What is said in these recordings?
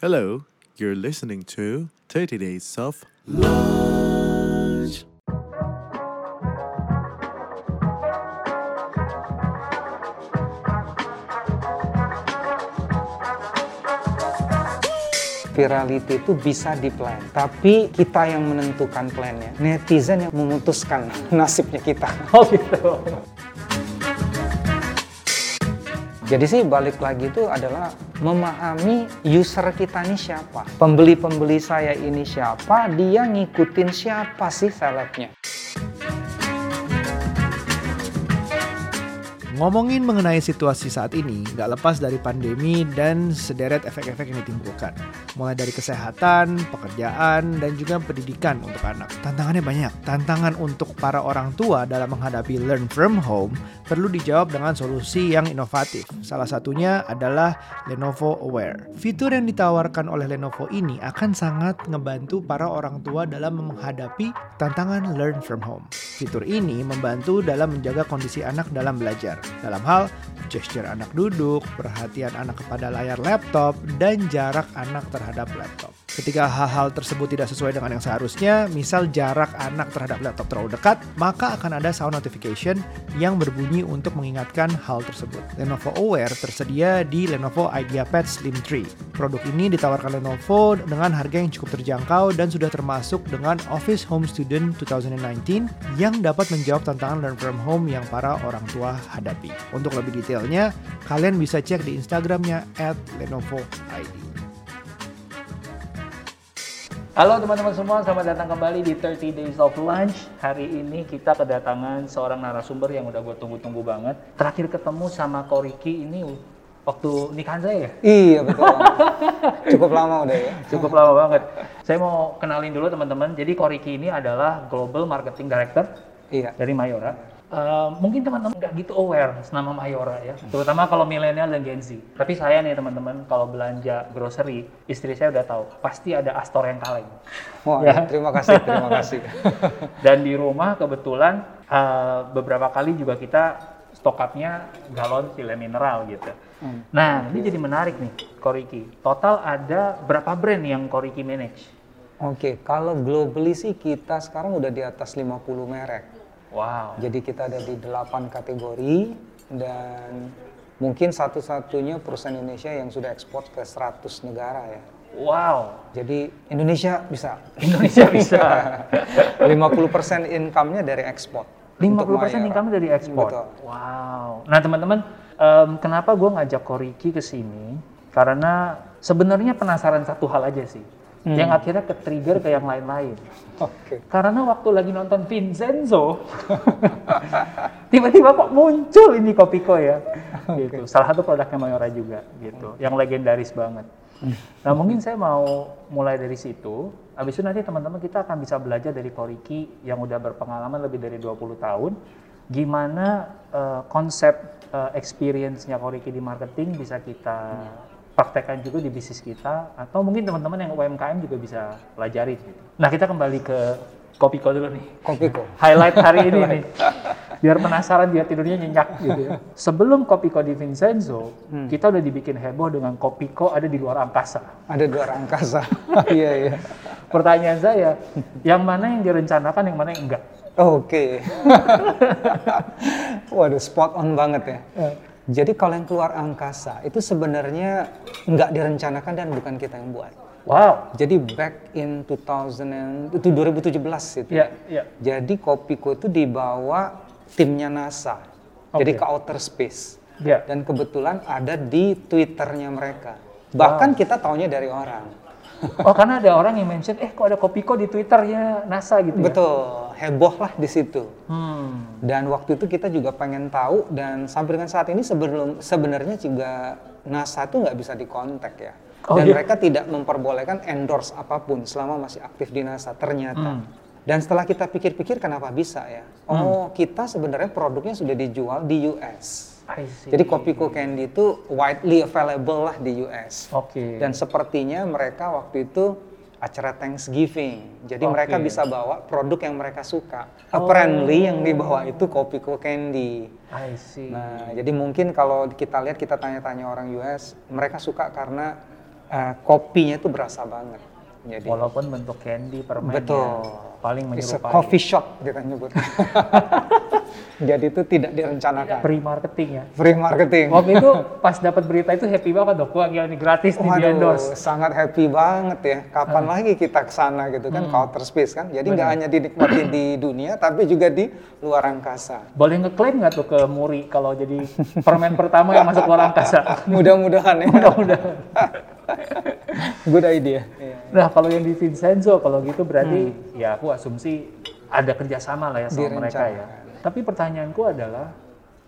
Hello, you're listening to 30 Days of Lunch. virality itu bisa di plan, tapi kita yang menentukan plannya. Netizen yang memutuskan nasibnya kita. Oh gitu. Jadi sih balik lagi itu adalah memahami user kita ini siapa. Pembeli-pembeli saya ini siapa, dia ngikutin siapa sih selebnya. Ngomongin mengenai situasi saat ini, nggak lepas dari pandemi dan sederet efek-efek yang ditimbulkan. Mulai dari kesehatan, pekerjaan, dan juga pendidikan untuk anak. Tantangannya banyak. Tantangan untuk para orang tua dalam menghadapi learn from home perlu dijawab dengan solusi yang inovatif. Salah satunya adalah Lenovo Aware. Fitur yang ditawarkan oleh Lenovo ini akan sangat ngebantu para orang tua dalam menghadapi tantangan learn from home. Fitur ini membantu dalam menjaga kondisi anak dalam belajar dalam hal gesture anak duduk, perhatian anak kepada layar laptop, dan jarak anak terhadap laptop. Ketika hal-hal tersebut tidak sesuai dengan yang seharusnya, misal jarak anak terhadap laptop terlalu dekat, maka akan ada sound notification yang berbunyi untuk mengingatkan hal tersebut. Lenovo Aware tersedia di Lenovo IdeaPad Slim 3. Produk ini ditawarkan Lenovo dengan harga yang cukup terjangkau dan sudah termasuk dengan Office Home Student 2019 yang dapat menjawab tantangan learn from home yang para orang tua hadapi. Untuk lebih detailnya, kalian bisa cek di Instagramnya at Lenovo ID. Halo teman-teman semua, selamat datang kembali di 30 Days of Lunch. Hari ini kita kedatangan seorang narasumber yang udah gue tunggu-tunggu banget. Terakhir ketemu sama Koriki ini waktu nikahan saya ya? Iya betul. Cukup lama udah ya. Cukup lama banget. Saya mau kenalin dulu teman-teman. Jadi Koriki ini adalah Global Marketing Director Iya. dari Mayora. Uh, mungkin teman-teman nggak gitu aware nama Mayora ya, terutama kalau milenial dan Gen Z. Tapi saya nih teman-teman, kalau belanja grocery, istri saya udah tahu pasti ada Astor yang kaleng. Wah, Ya. terima kasih, terima kasih. Dan di rumah kebetulan uh, beberapa kali juga kita stok up-nya galon sile mineral gitu. Hmm. Nah, ini jadi menarik nih, Koriki. Total ada berapa brand yang Koriki manage? Oke, kalau globally sih kita sekarang udah di atas 50 merek. Wow. Jadi kita ada di 8 kategori dan mungkin satu-satunya perusahaan Indonesia yang sudah ekspor ke 100 negara ya. Wow. Jadi Indonesia bisa. Indonesia bisa. 50% income-nya dari ekspor. 50% Untuk Mayora. income dari ekspor. Betul. Wow. Nah teman-teman, em, kenapa gue ngajak Koriki ke sini? Karena sebenarnya penasaran satu hal aja sih, Hmm. yang akhirnya ke trigger ke yang lain-lain. Oke. Karena waktu lagi nonton Vincenzo, tiba-tiba kok muncul ini Kopiko ya, gitu. Salah satu produknya Mayora juga, gitu, yang legendaris banget. Nah mungkin saya mau mulai dari situ, habis itu nanti teman-teman kita akan bisa belajar dari Koriki yang udah berpengalaman lebih dari 20 tahun, gimana eh, konsep eh, experience-nya Koriki di marketing bisa kita praktekkan juga di bisnis kita, atau mungkin teman-teman yang UMKM juga bisa pelajari. Gitu. Nah kita kembali ke Kopiko dulu nih Kopiko. highlight hari ini nih. Biar penasaran dia tidurnya nyenyak gitu ya. Sebelum Kopiko di Vincenzo, kita udah dibikin heboh dengan Kopiko ada di luar angkasa. Ada dua angkasa. Iya, iya. Pertanyaan saya, yang mana yang direncanakan, yang mana yang enggak? Oke. Waduh, spot on banget ya. Jadi kalau yang keluar angkasa itu sebenarnya nggak direncanakan dan bukan kita yang buat. Wow. Jadi back in 2000 and- itu 2017 itu. Iya, iya. Jadi Kopiko itu dibawa timnya NASA. Jadi Oke. ke outer space. Iya. Dan kebetulan ada di Twitternya mereka. Bahkan kita taunya dari orang. Oh karena ada orang yang mention, eh kok ada Kopiko di Twitternya NASA gitu ya? Betul, heboh lah di situ. Hmm. Dan waktu itu kita juga pengen tahu dan sampai dengan saat ini sebelum sebenarnya juga NASA tuh nggak bisa dikontak ya. Oh, dan iya? mereka tidak memperbolehkan endorse apa pun selama masih aktif di NASA ternyata. Hmm. Dan setelah kita pikir-pikir kenapa bisa ya? Oh, kita sebenarnya produknya sudah dijual di US. Jadi Kopiko Candy itu widely available lah di US. Oke. Dan sepertinya mereka waktu itu acara Thanksgiving. Jadi Oke. mereka bisa bawa produk yang mereka suka. Apparently yang dibawa itu Kopiko Candy. I see. Nah, jadi mungkin kalau kita lihat kita tanya-tanya orang US, mereka suka karena eh, kopinya itu berasa banget. Jadi Walaupun bentuk candy permennya betul. paling menyerupai coffee shop kita nyebut. Jadi itu tidak direncanakan. pre marketing ya. Free marketing. Waktu itu pas dapat berita itu happy banget dok. Wah gila ini gratis nih di endorse. sangat happy banget ya. Kapan lagi kita ke sana gitu kan, counter space kan. Jadi nggak hanya dinikmati di dunia, tapi juga di luar angkasa. Boleh ngeklaim nggak tuh ke Muri kalau jadi permen pertama yang masuk luar angkasa? Mudah-mudahan ya. Mudah-mudahan. Good idea. Nah kalau yang di Vincenzo kalau gitu berarti ya aku asumsi ada kerjasama lah ya sama mereka ya. Tapi pertanyaanku adalah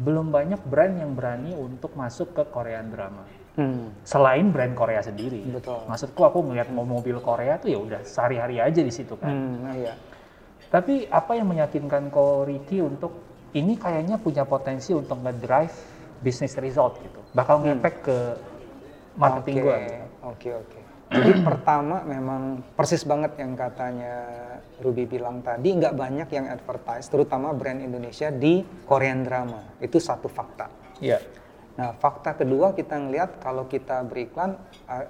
belum banyak brand yang berani untuk masuk ke Korean drama. Hmm, Selain brand Korea sendiri. Betul. Maksudku aku ngelihat mau mobil Korea tuh ya udah sehari-hari aja di situ kan. hmm, nah iya. Tapi apa yang meyakinkan Ko Ricky untuk ini kayaknya punya potensi untuk ngedrive business result gitu. Bakal ngefek ke marketing Oke, gua. Oke, oke. Jadi pertama memang persis banget yang katanya Ruby bilang tadi, nggak banyak yang advertise, terutama brand Indonesia di Korean drama. Itu satu fakta. Iya. Nah, fakta kedua kita ngelihat kalau kita beriklan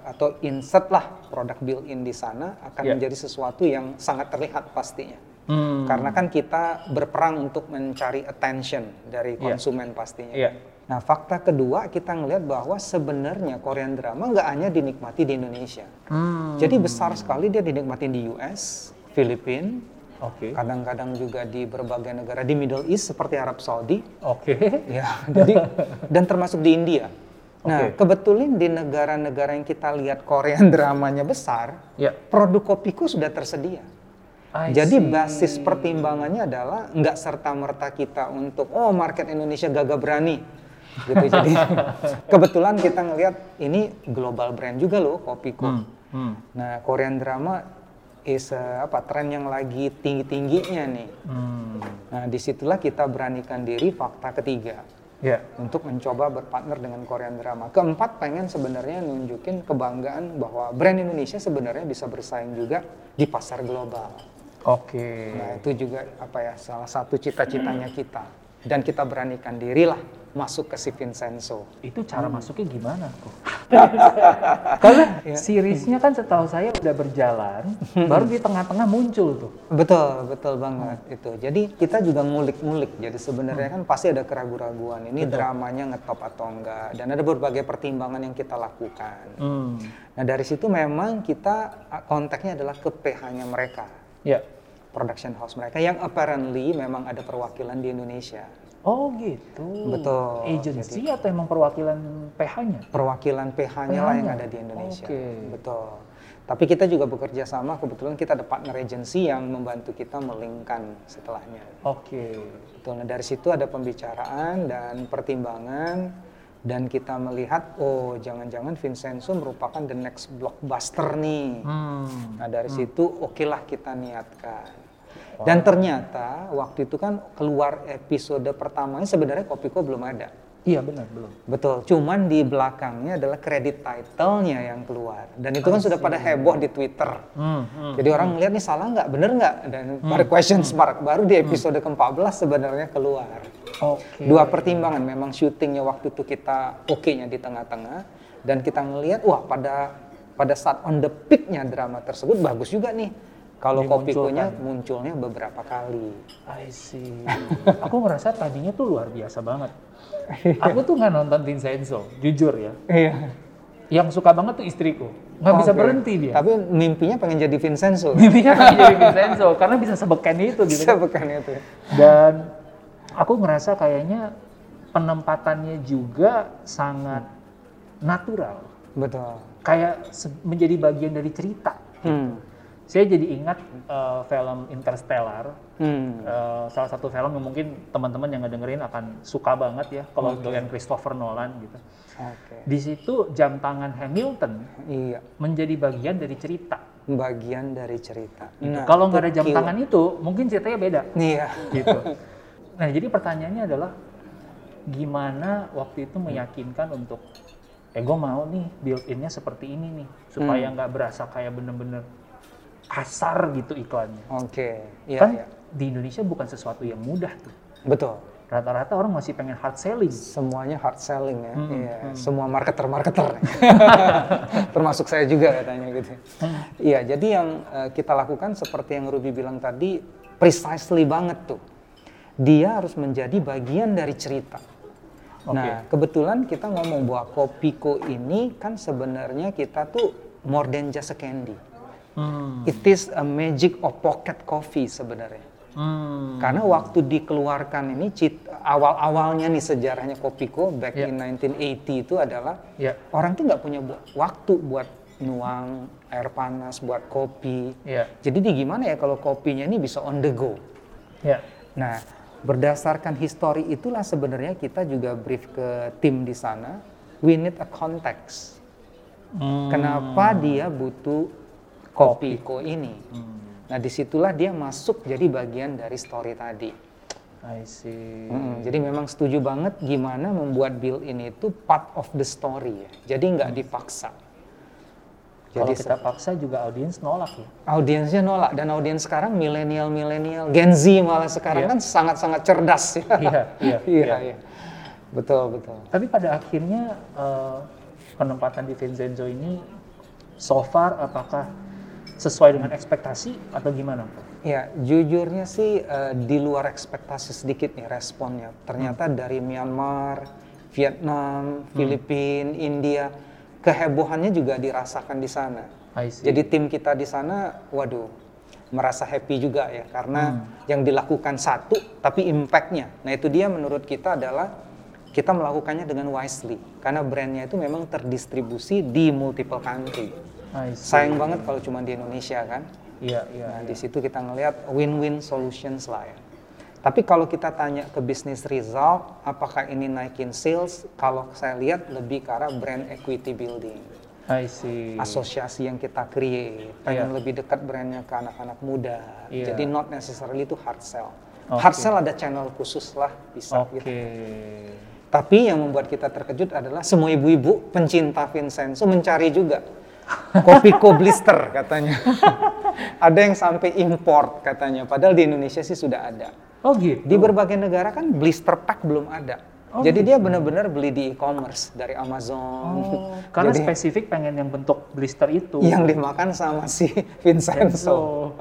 atau insert lah produk built-in di sana akan Ya. menjadi sesuatu yang sangat terlihat pastinya. Hmm. Karena kan kita berperang untuk mencari attention dari Iya. konsumen pastinya. Iya. Nah, fakta kedua kita ngelihat bahwa sebenarnya Korean drama nggak hanya dinikmati di Indonesia. Hmm. Jadi besar sekali dia dinikmati di US, Filipina, Oke. kadang-kadang juga di berbagai negara di Middle East seperti Arab Saudi. Oke. Ya, jadi dan termasuk di India. Nah, Oke. kebetulan di negara-negara yang kita lihat Korean dramanya besar, Ya. produk kopiku sudah tersedia. I Jadi see. basis pertimbangannya adalah nggak serta merta kita untuk oh market Indonesia gagah berani gitu. Jadi kebetulan kita ngelihat ini global brand juga loh kopiku. Hmm. Hmm. Nah Korean drama is a, apa tren yang lagi tinggi tingginya nih. Hmm. Nah di situlah kita beranikan diri fakta ketiga Ya. untuk mencoba berpartner dengan Korean drama. Keempat pengen sebenarnya nunjukin kebanggaan bahwa brand Indonesia sebenarnya bisa bersaing juga di pasar global. Oke. Nah itu juga apa ya salah satu cita-citanya kita dan kita beranikan dirilah masuk ke si Vincenzo. Itu cara masuknya gimana tuh? Karena seriesnya kan setahu saya udah berjalan, baru di tengah-tengah muncul tuh. Betul betul banget itu. Jadi kita juga ngulik-ngulik. Jadi sebenarnya kan pasti ada keraguan-raguan ini dramanya ngetop atau enggak dan ada berbagai pertimbangan yang kita lakukan. Hmm. Nah dari situ memang kita ah, konteksnya adalah ke PH-nya mereka, Ya. Production house mereka yang apparently memang ada perwakilan di Indonesia. Oh gitu. Betul. Agency atau emang perwakilan PH-nya? Perwakilan PH-nya lah yang ada di Indonesia. Oke. Betul. Tapi kita juga bekerja sama, kebetulan kita ada partner agency yang membantu kita melingkan setelahnya. Oke. Betul. Nah dari situ ada pembicaraan dan pertimbangan dan kita melihat oh jangan-jangan Vincenzo merupakan the next blockbuster nih. Hmm. Nah dari situ okelah kita niatkan. Dan ternyata waktu itu kan keluar episode pertamanya sebenarnya Kopiko belum ada. Iya benar belum. Betul, cuman di belakangnya adalah kredit title-nya yang keluar. Dan itu kan sudah pada heboh di Twitter. Hmm. hmm. Jadi orang ngeliat nih salah nggak, bener nggak? Dan pada questions mark baru di episode ke-14 sebenarnya keluar. Oke. Dua pertimbangan, memang syutingnya waktu itu kita oke-nya di tengah-tengah. Dan kita ngelihat, wah pada pada saat on the peak-nya drama tersebut bagus juga nih. Kalau kopikonya munculnya beberapa kali. I see. Aku ngerasa tadinya tuh luar biasa banget. Aku tuh nggak nonton Vincenzo, jujur ya. Iya. Yang suka banget tuh istriku. Nggak bisa Oke. berhenti dia. Tapi mimpinya pengen jadi Vincenzo. Mimpinya pengen jadi Vincenzo karena bisa sebeken itu gitu. Bisa bukan itu. Dan aku ngerasa kayaknya penempatannya juga sangat natural. Betul. Kayak menjadi bagian dari cerita. Hmm. Saya jadi ingat eh, film Interstellar. Hmm. Eh, salah satu film yang mungkin teman-teman yang ngedengerin akan suka banget ya kalau doyan Christopher Nolan gitu. Oke. Di situ jam tangan Hamilton Iya. menjadi bagian dari cerita. Bagian dari cerita. Gitu. Nah, kalau nggak ada jam keyword. tangan itu, mungkin ceritanya beda. Iya. gitu. Nah, jadi pertanyaannya adalah gimana waktu itu meyakinkan untuk eh gue mau nih built-innya seperti ini nih supaya Hmm. nggak berasa kayak bener-bener kasar gitu iklannya. Oke. Iya, kan iya. di Indonesia bukan sesuatu yang mudah tuh. Betul. rata-rata orang masih pengen hard selling. Semuanya hard selling ya. Hmm, Iya, semua marketer-marketer. Termasuk saya juga katanya gitu. Iya, jadi yang eh, kita lakukan seperti yang Ruby bilang tadi precisely banget tuh. Dia harus menjadi bagian dari cerita. Nah, kebetulan kita ngomong bahwa Kopiko ini kan sebenarnya kita tuh more than just a candy. Hmm. It is a magic of pocket coffee sebenarnya. Hmm. Karena waktu dikeluarkan ini awal-awalnya nih sejarahnya Kopiko back Ya. in 1980 itu adalah Ya. orang tuh nggak punya bu- waktu buat nuang air panas buat kopi. Ya. Jadi di gimana ya kalau kopinya ini bisa on the go. Ya. Nah, berdasarkan histori itulah sebenarnya kita juga brief ke tim di sana. We need a context. Hmm. Kenapa dia butuh Kopiko ini? Nah, di situlah dia masuk jadi bagian dari story tadi. I see. Mm, jadi memang setuju banget gimana membuat build ini itu part of the story ya. Jadi nggak dipaksa. Kalau Jadi kita paksa juga audiens nolak ya. audiensnya nolak dan audiens sekarang milenial milenial Gen Z malah sekarang Iya. kan sangat-sangat cerdas ya. Iya, iya, iya, iya. Betul, betul. Tapi pada akhirnya eh, penempatan di Vincenzo ini so far apakah sesuai dengan ekspektasi atau gimana? Ya, jujurnya sih eh, di luar ekspektasi sedikit nih responnya. Ternyata dari Myanmar, Vietnam, Filipina, India, kehebohannya juga dirasakan di sana. Jadi tim kita di sana, waduh, merasa happy juga ya karena yang dilakukan satu tapi impactnya. Nah itu dia menurut kita adalah kita melakukannya dengan wisely karena brandnya itu memang terdistribusi di multiple country. Sayang banget kalau cuma di Indonesia kan. Iya, iya. Nah, di situ kita ngelihat win-win solutions lah ya. Tapi kalau kita tanya ke bisnis result, apakah ini naikin sales? Kalau saya lihat lebih ke arah brand equity building. I see. Asosiasi yang kita create, pengen lebih dekat brandnya ke anak-anak muda. Iya. Jadi not necessarily itu hard sell. Oke. Hard sell ada channel khusus lah bisa Oke. gitu. Tapi yang membuat kita terkejut adalah semua ibu-ibu pencinta Vincenzo mencari juga Kopiko blister katanya. ada yang sampai import katanya. Padahal di Indonesia sih sudah ada. Oh gitu. Di berbagai negara kan blister pack belum ada. Oh, Jadi dia benar-benar beli di e-commerce dari Amazon. Oh, karena Jadi spesifik pengen yang bentuk blister itu. yang dimakan sama si Vincenzo.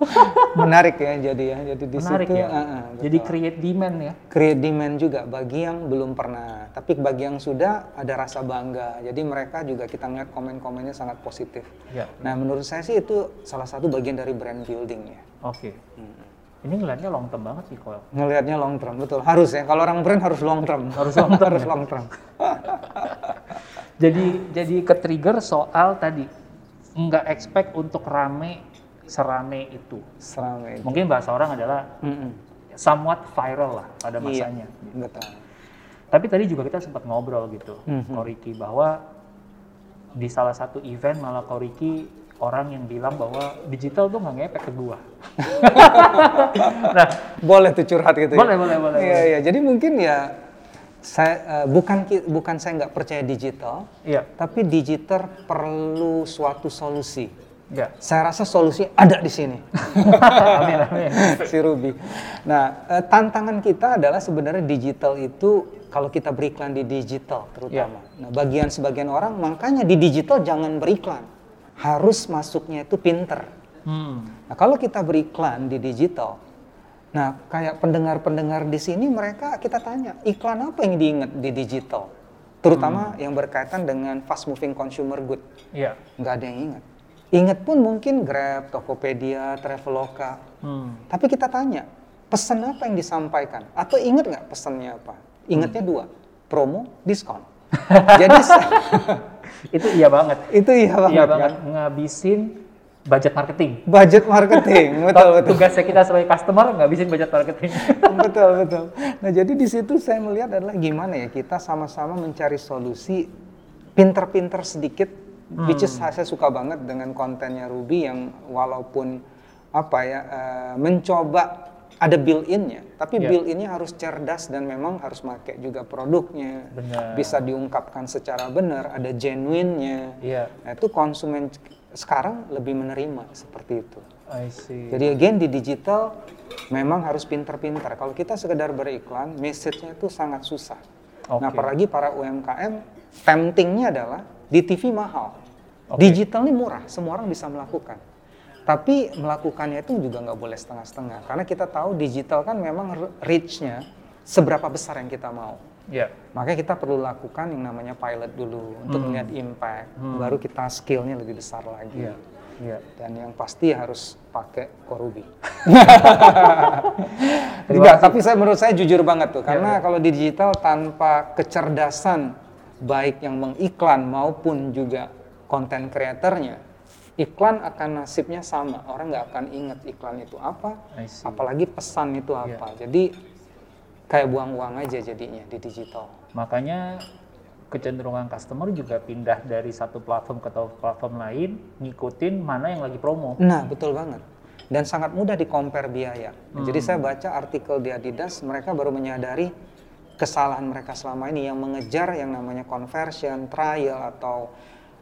Menarik ya jadi ya. Jadi di menarik situ ya. ah, ah, Jadi create demand ya. create demand juga bagi yang belum pernah. Tapi bagi yang sudah ada rasa bangga. Jadi mereka juga kita ngeliat komen-komennya sangat positif. Ya. Nah menurut saya sih itu salah satu bagian dari brand building ya. Oke. Ini ngeliatnya long term banget sih Koel. Ngelihatnya long term betul. Harus ya. Kalau orang brand harus long term. Harus long term harus ya? long term. Jadi jadi ke trigger soal tadi nggak expect untuk rame serame itu. Seramai. Mungkin bahasa orang adalah Mm-mm. somewhat viral lah pada Iya, masanya. betul. Tapi tadi juga kita sempat ngobrol gitu, Mhm. Koriki bahwa di salah satu event malah Koriki orang yang bilang bahwa digital tuh nggak ngepek ke gua. nah, Boleh tuh curhat gitu boleh, ya? boleh, boleh. Iya, iya. Jadi mungkin ya saya eh, bukan bukan saya nggak percaya digital, Iya, tapi digital perlu suatu solusi. Iya. Saya rasa solusi ada di sini. amin, amin. si Ruby. Nah, eh, tantangan kita adalah sebenarnya digital itu kalau kita beriklan di digital terutama. Nah, bagian sebagian orang makanya di digital jangan beriklan. Harus masuknya itu pinter. Hmm. Nah, kalau kita beriklan di digital, nah kayak pendengar-pendengar di sini mereka kita tanya, iklan apa yang diingat di digital? Terutama yang berkaitan dengan fast moving consumer good. Iya. Nggak ada yang ingat. Ingat pun mungkin Grab, Tokopedia, Traveloka. Hmm. Tapi kita tanya, pesan apa yang disampaikan? Atau ingat nggak pesannya apa? Ingatnya dua, promo, diskon. Jadi Itu iya banget. itu iya banget, iya kan? banget ngabisin budget marketing. Budget marketing, betul betul. Tugasnya kita sebagai customer ngabisin budget marketing. betul betul. Nah jadi di situ saya melihat adalah gimana ya kita sama-sama mencari solusi pinter-pinter sedikit, which is saya suka banget dengan kontennya Ruby yang walaupun apa ya eh, mencoba ada built-innya, tapi Ya. built-innya harus cerdas dan memang harus pakai juga produknya. Benar. Bisa diungkapkan secara benar, ada genuine-nya. Iya. Nah, itu konsumen sekarang lebih menerima seperti itu. I see. Jadi again di digital memang harus pinter-pinter. Kalau kita sekedar beriklan, message-nya itu sangat susah. Nah, Oke. apalagi para UMKM, temptingnya adalah di TV mahal. Digital ini murah, semua orang bisa melakukan. Tapi melakukannya itu juga nggak boleh setengah-setengah. Karena kita tahu digital kan memang reach-nya seberapa besar yang kita mau. Ya. Makanya kita perlu lakukan yang namanya pilot dulu untuk melihat impact, baru kita skill-nya lebih besar lagi. Iya. Iya. Dan yang pasti harus pakai korubi. Enggak, tapi saya menurut saya jujur banget tuh, karena kalau di digital tanpa kecerdasan baik yang mengiklan maupun juga konten kreatornya, iklan akan nasibnya sama. Orang nggak akan ingat iklan itu apa, apalagi pesan itu apa. Jadi kayak buang uang aja jadinya di digital. Makanya kecenderungan customer juga pindah dari satu platform ke platform lain, ngikutin mana yang lagi promo. Nah, betul banget. Dan sangat mudah di compare biaya. Jadi saya baca artikel di Adidas, mereka baru menyadari kesalahan mereka selama ini yang mengejar yang namanya conversion, trial atau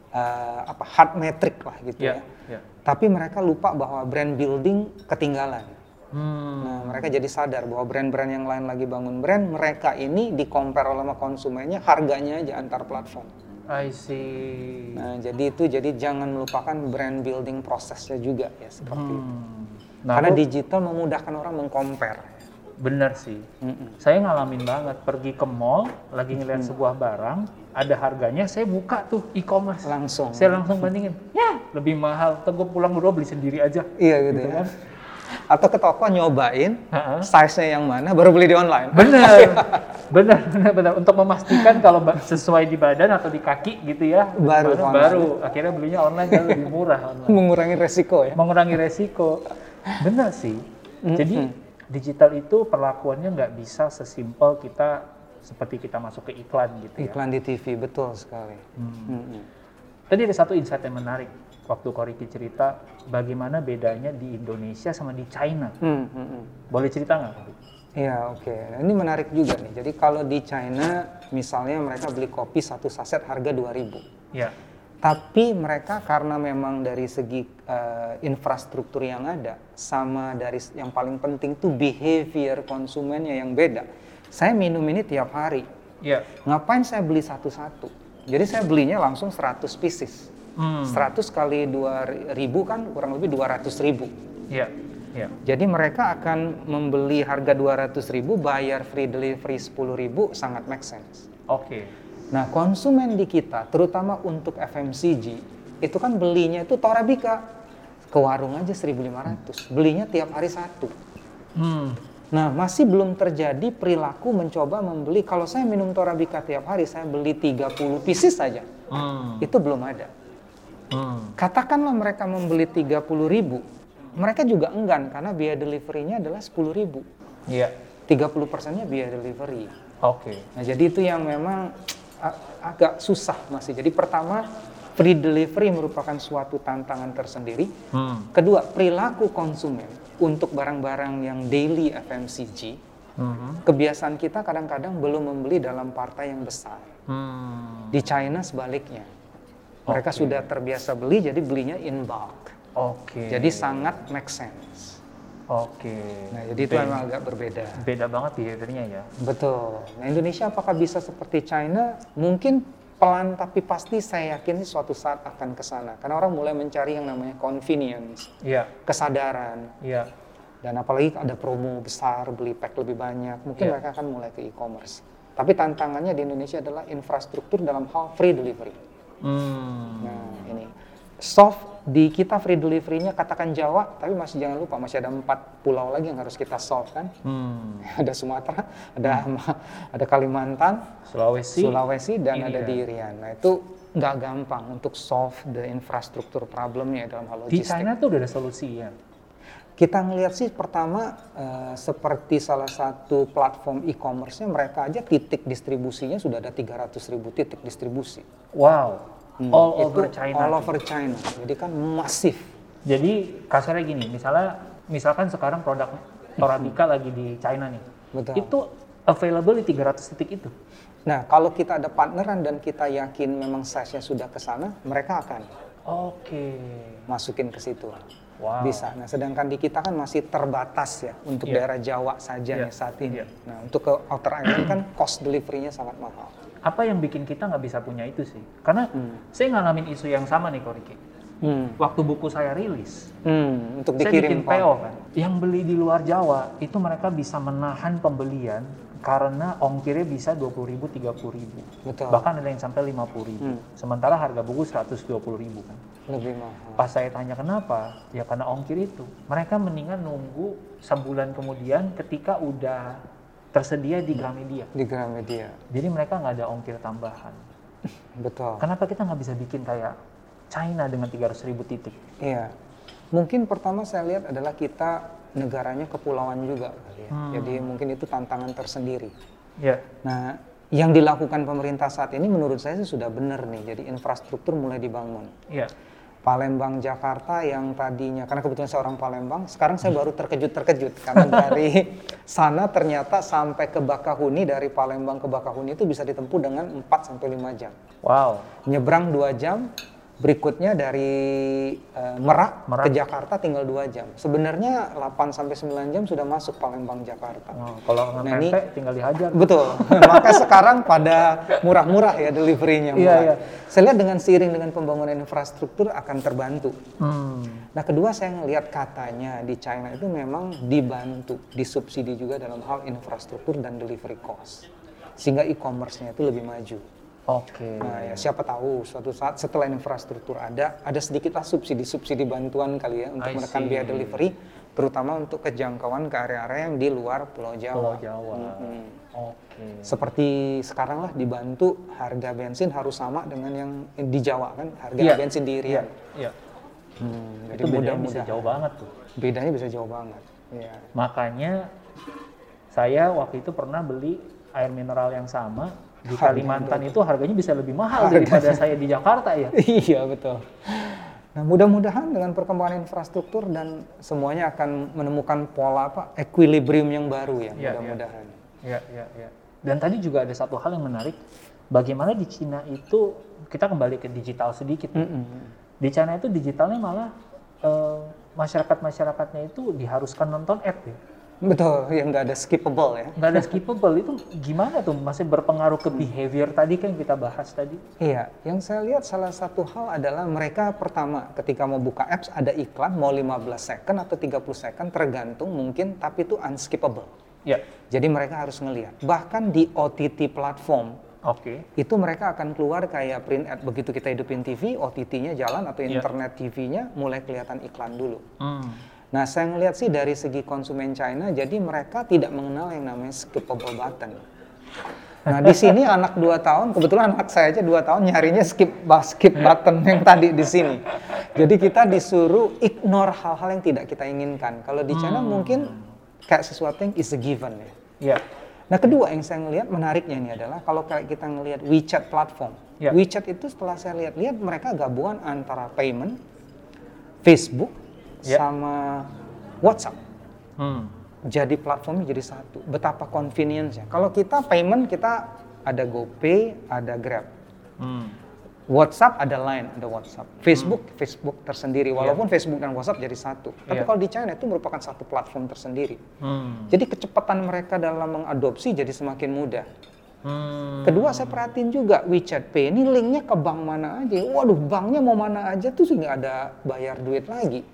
eh, apa hard metric lah gitu Iya, ya. iya. Tapi mereka lupa bahwa brand building ketinggalan. Hmm. Nah, mereka jadi sadar bahwa brand-brand yang lain lagi bangun brand, mereka ini di compare sama konsumennya harganya aja antar platform. I see. Nah, jadi itu jadi jangan melupakan brand building prosesnya juga ya seperti itu. Hmm. Nah, Karena aku- digital memudahkan orang mengcompare. Bener sih. Mm-mm. Saya ngalamin banget pergi ke mall, lagi ngeliat sebuah barang, ada harganya, saya buka tuh e-commerce. Langsung. Saya langsung bandingin, ya lebih mahal. Tuh gue pulang berdua beli sendiri aja. Iya gitu, Gitu ya. kan? Atau ke toko nyobain Ha-ha. size-nya yang mana baru beli di online. Bener, bener, bener, bener. Untuk memastikan kalau sesuai di badan atau di kaki gitu ya. Baru baru, baru. akhirnya belinya online kan lebih murah online. Mengurangi resiko ya. Mengurangi resiko. Bener sih. Jadi digital itu perlakuannya nggak bisa sesimpel kita seperti kita masuk ke iklan gitu ya. Iklan di TV betul sekali. Mm-mm. Tadi ada satu insight yang menarik waktu Koriki cerita bagaimana bedanya di Indonesia sama di China. Hmm, hmm, hmm. Boleh cerita nggak? Iya oke. Nah, Ini menarik juga nih. Jadi kalau di China misalnya mereka beli kopi satu saset harga 2000. Ya. Tapi mereka karena memang dari segi eh, infrastruktur yang ada sama dari yang paling penting tuh behavior konsumennya yang beda. Saya minum ini tiap hari. Ya. Ngapain saya beli satu-satu? Jadi saya belinya langsung 100 pieces. Hmm. 100 kali 2000 kan kurang lebih 200 ribu. Ya. Ya. Jadi mereka akan membeli harga 200 ribu, bayar free delivery 10 ribu, sangat make sense. Oke. Nah, konsumen di kita, terutama untuk FMCG, itu kan belinya itu Torabika ke warung aja 1.500, belinya tiap hari satu. Hmm. Nah, masih belum terjadi perilaku mencoba membeli. Kalau saya minum Torabika tiap hari, saya beli 30 pieces saja. Hmm. Itu belum ada. Hmm. Katakanlah mereka membeli 30 ribu, mereka juga enggan karena biaya deliverynya adalah 10 ribu. Iya. 30 persennya biaya delivery. Oke. Nah, jadi itu yang memang agak susah masih. Jadi pertama, free delivery merupakan suatu tantangan tersendiri. Hmm. Kedua, perilaku konsumen untuk barang-barang yang daily FMCG, Hmm. kebiasaan kita kadang-kadang belum membeli dalam partai yang besar. Hmm. Di China sebaliknya. Mereka Oke. sudah terbiasa beli, jadi belinya in bulk. Oke. Jadi sangat make sense. Oke. Nah, jadi itu memang agak berbeda. beda banget behaviornya ya. Betul. Nah, Indonesia apakah bisa seperti China? Mungkin pelan tapi pasti saya yakin suatu saat akan ke sana. Karena orang mulai mencari yang namanya convenience, Iya. kesadaran. Iya. Dan apalagi ada promo besar, beli pack lebih banyak, mungkin Iya. mereka akan mulai ke e-commerce. Tapi tantangannya di Indonesia adalah infrastruktur dalam hal free delivery. Hmm. Nah, ini soft di kita free delivery-nya katakan Jawa, tapi masih jangan lupa masih ada empat pulau lagi yang harus kita solve kan. Hmm. Ada Sumatera, ada ada Kalimantan, Sulawesi. Sulawesi dan ada Irian. di Irian. Nah itu nggak gampang untuk solve the infrastruktur problemnya dalam hal Di logistik. China tuh udah ada solusinya. Kita ngelihat sih pertama eh, seperti salah satu platform e-commerce-nya mereka aja titik distribusinya sudah ada 300 ribu titik distribusi. Wow. Hmm, All over China. All over China. Jadi kan masif. Jadi kasarnya gini, misalnya misalkan sekarang produk Toratika lagi di China nih. Betul. Itu available di 300 titik itu. Nah, kalau kita ada partneran dan kita yakin memang size-nya sudah ke sana, mereka akan Oke. masukin ke situ. Wow. Bisa. Nah, sedangkan di kita kan masih terbatas ya untuk Iya. daerah Jawa saja Iya. nih saat ini. Iya. Nah, untuk ke outer island kan cost delivery-nya sangat mahal. Apa yang bikin kita nggak bisa punya itu sih? Karena saya ngalamin isu yang sama nih, Koriki. Hmm. Waktu buku saya rilis, Hmm, untuk saya dikirim bikin. PO kan. Yang beli di luar Jawa itu mereka bisa menahan pembelian karena ongkirnya bisa 20.000, 30.000. Betul. Bahkan ada yang sampai 50.000. Hmm. Sementara harga buku 120.000 kan. Lebih mahal. Pas saya tanya kenapa, ya karena ongkir itu. Mereka mendingan nunggu sebulan kemudian ketika udah tersedia di Gramedia. Di Gramedia. Jadi mereka nggak ada ongkir tambahan. Betul. Kenapa kita nggak bisa bikin kayak China dengan 300 ribu titik? Iya. Mungkin pertama saya lihat adalah kita negaranya kepulauan juga ya. Hmm. Jadi mungkin itu tantangan tersendiri. Ya, Nah, yang dilakukan pemerintah saat ini menurut saya sudah benar nih. Jadi infrastruktur mulai dibangun. ya, Palembang Jakarta yang tadinya karena kebetulan saya orang Palembang, sekarang saya baru terkejut-terkejut karena dari sana ternyata sampai ke Bakahuni dari Palembang ke Bakahuni itu bisa ditempuh dengan 4 sampai 5 jam. wow. Nyebrang 2 jam, berikutnya dari eh, Merak, Merak. ke Jakarta tinggal 2 jam. Sebenarnya 8 sampai 9 jam sudah masuk Palembang Jakarta. Oh, kalau Nah, ini- tinggal dihajar. Betul. Maka sekarang pada murah-murah ya deliverynya. Iya, iya. Saya lihat dengan seiring dengan pembangunan infrastruktur akan terbantu. Hmm. Nah kedua saya ngelihat katanya di China itu memang dibantu, disubsidi juga dalam hal infrastruktur dan delivery cost. Sehingga e-commerce-nya itu lebih maju. Oke. Nah ya siapa tahu suatu saat setelah infrastruktur ada, ada sedikitlah subsidi-subsidi bantuan kali ya untuk I menekan see. biaya delivery, terutama untuk kejangkauan ke area-area yang di luar Pulau Jawa. Pulau Jawa. Mm-mm. Oke. Seperti sekarang lah dibantu harga bensin harus sama dengan yang di Jawa kan, harga Iya. bensin di Iya. Irian. Iya. Hmm, jadi Itu bedanya bisa mudah-mudahan jauh banget tuh. bedanya bisa jauh banget. Iya. Makanya saya waktu itu pernah beli air mineral yang sama di Kalimantan itu harganya bisa lebih mahal daripada saya di Jakarta ya. iya betul. Nah mudah-mudahan dengan perkembangan infrastruktur dan semuanya akan menemukan pola apa equilibrium yang baru ya Iya, iya. mudah-mudahan. Ya, ya, ya. Dan tadi juga ada satu hal yang menarik. Bagaimana di Cina itu kita kembali ke digital sedikit. Mm-mm. Di China itu digitalnya malah eh, masyarakat-masyarakatnya itu diharuskan nonton ad ya. Betul, yang nggak ada skippable ya. Nggak ada skippable itu gimana tuh? Masih berpengaruh ke behavior tadi kan yang kita bahas tadi. Iya, yang saya lihat salah satu hal adalah mereka pertama ketika mau buka apps ada iklan mau 15 second atau 30 second tergantung mungkin tapi itu unskippable. Ya, Jadi mereka harus ngelihat. Bahkan di OTT platform oke. itu mereka akan keluar kayak print ad begitu kita hidupin TV, OTT-nya jalan atau Iya. internet TV-nya mulai kelihatan iklan dulu. Hmm. Nah, saya ngelihat sih dari segi konsumen China, jadi mereka tidak mengenal yang namanya skippable button. Nah, di sini anak 2 tahun, kebetulan anak saya aja 2 tahun nyarinya skip skip button yang tadi di sini. Jadi kita disuruh ignore hal-hal yang tidak kita inginkan. Kalau di China mungkin kayak sesuatu yang is a given ya. Ya, Nah kedua yang saya ngelihat menariknya ini adalah kalau kayak kita ngelihat WeChat platform, Ya. WeChat itu setelah saya lihat-lihat mereka gabungan antara payment, Facebook, Ya. sama WhatsApp. hmm. Jadi platformnya jadi satu. Betapa convenience-nya. Kalau kita payment kita ada GoPay, ada Grab. Hmm. WhatsApp ada Line, ada WhatsApp. Facebook, Facebook tersendiri. Walaupun Facebook dan WhatsApp jadi satu. Tapi Iya. kalau di China itu merupakan satu platform tersendiri. Hmm. Jadi kecepatan mereka dalam mengadopsi jadi semakin mudah. Hmm. Kedua saya perhatiin juga WeChat Pay ini linknya ke bank mana aja. Waduh banknya mau mana aja tuh nggak ada bayar duit lagi.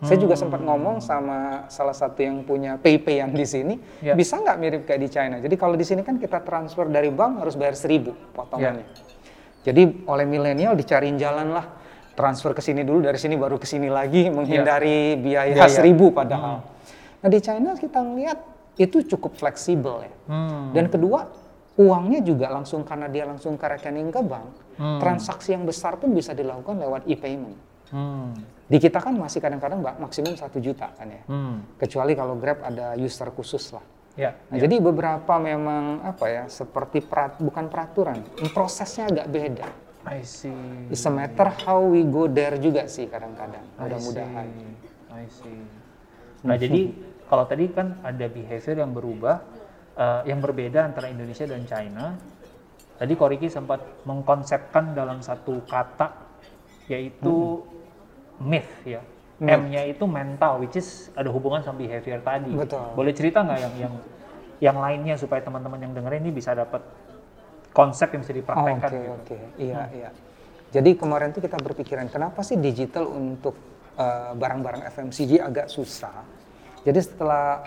Saya juga sempat ngomong sama salah satu yang punya PayPay yang di sini, Ya. bisa nggak mirip kayak di China. Jadi kalau di sini kan kita transfer dari bank harus bayar seribu potongannya. Jadi oleh milenial dicariin jalan lah transfer ke sini dulu dari sini baru ke sini lagi menghindari biaya Biaya. seribu padahal. Nah di China kita ngeliat itu cukup fleksibel ya. Hmm. Dan kedua, uangnya juga langsung karena dia langsung ke rekening ke bank, Hmm. transaksi yang besar pun bisa dilakukan lewat e-payment. Hmm. Di kita kan masih kadang-kadang mbak maksimum satu juta kan ya. Hmm. Kecuali kalau Grab ada user khusus lah. Ya. Nah, Jadi beberapa memang apa ya seperti perat, bukan peraturan, prosesnya agak beda. I see. It's a matter how we go there juga sih kadang-kadang. Mudah-mudahan. I see. Nah, jadi kalau tadi kan ada behavior yang berubah, uh, yang berbeda antara Indonesia dan China. Tadi Koriki sempat mengkonsepkan dalam satu kata, yaitu hmm. Myth ya. M-nya itu mental, which is ada hubungan sama behavior tadi. Betul. Boleh cerita nggak yang yang yang lainnya supaya teman-teman yang dengerin ini bisa dapat konsep yang bisa dipraktekkan? Oke, gitu. oke, iya, hmm. iya. Jadi kemarin tuh kita berpikiran kenapa sih digital untuk barang barang-barang FMCG agak susah. Jadi setelah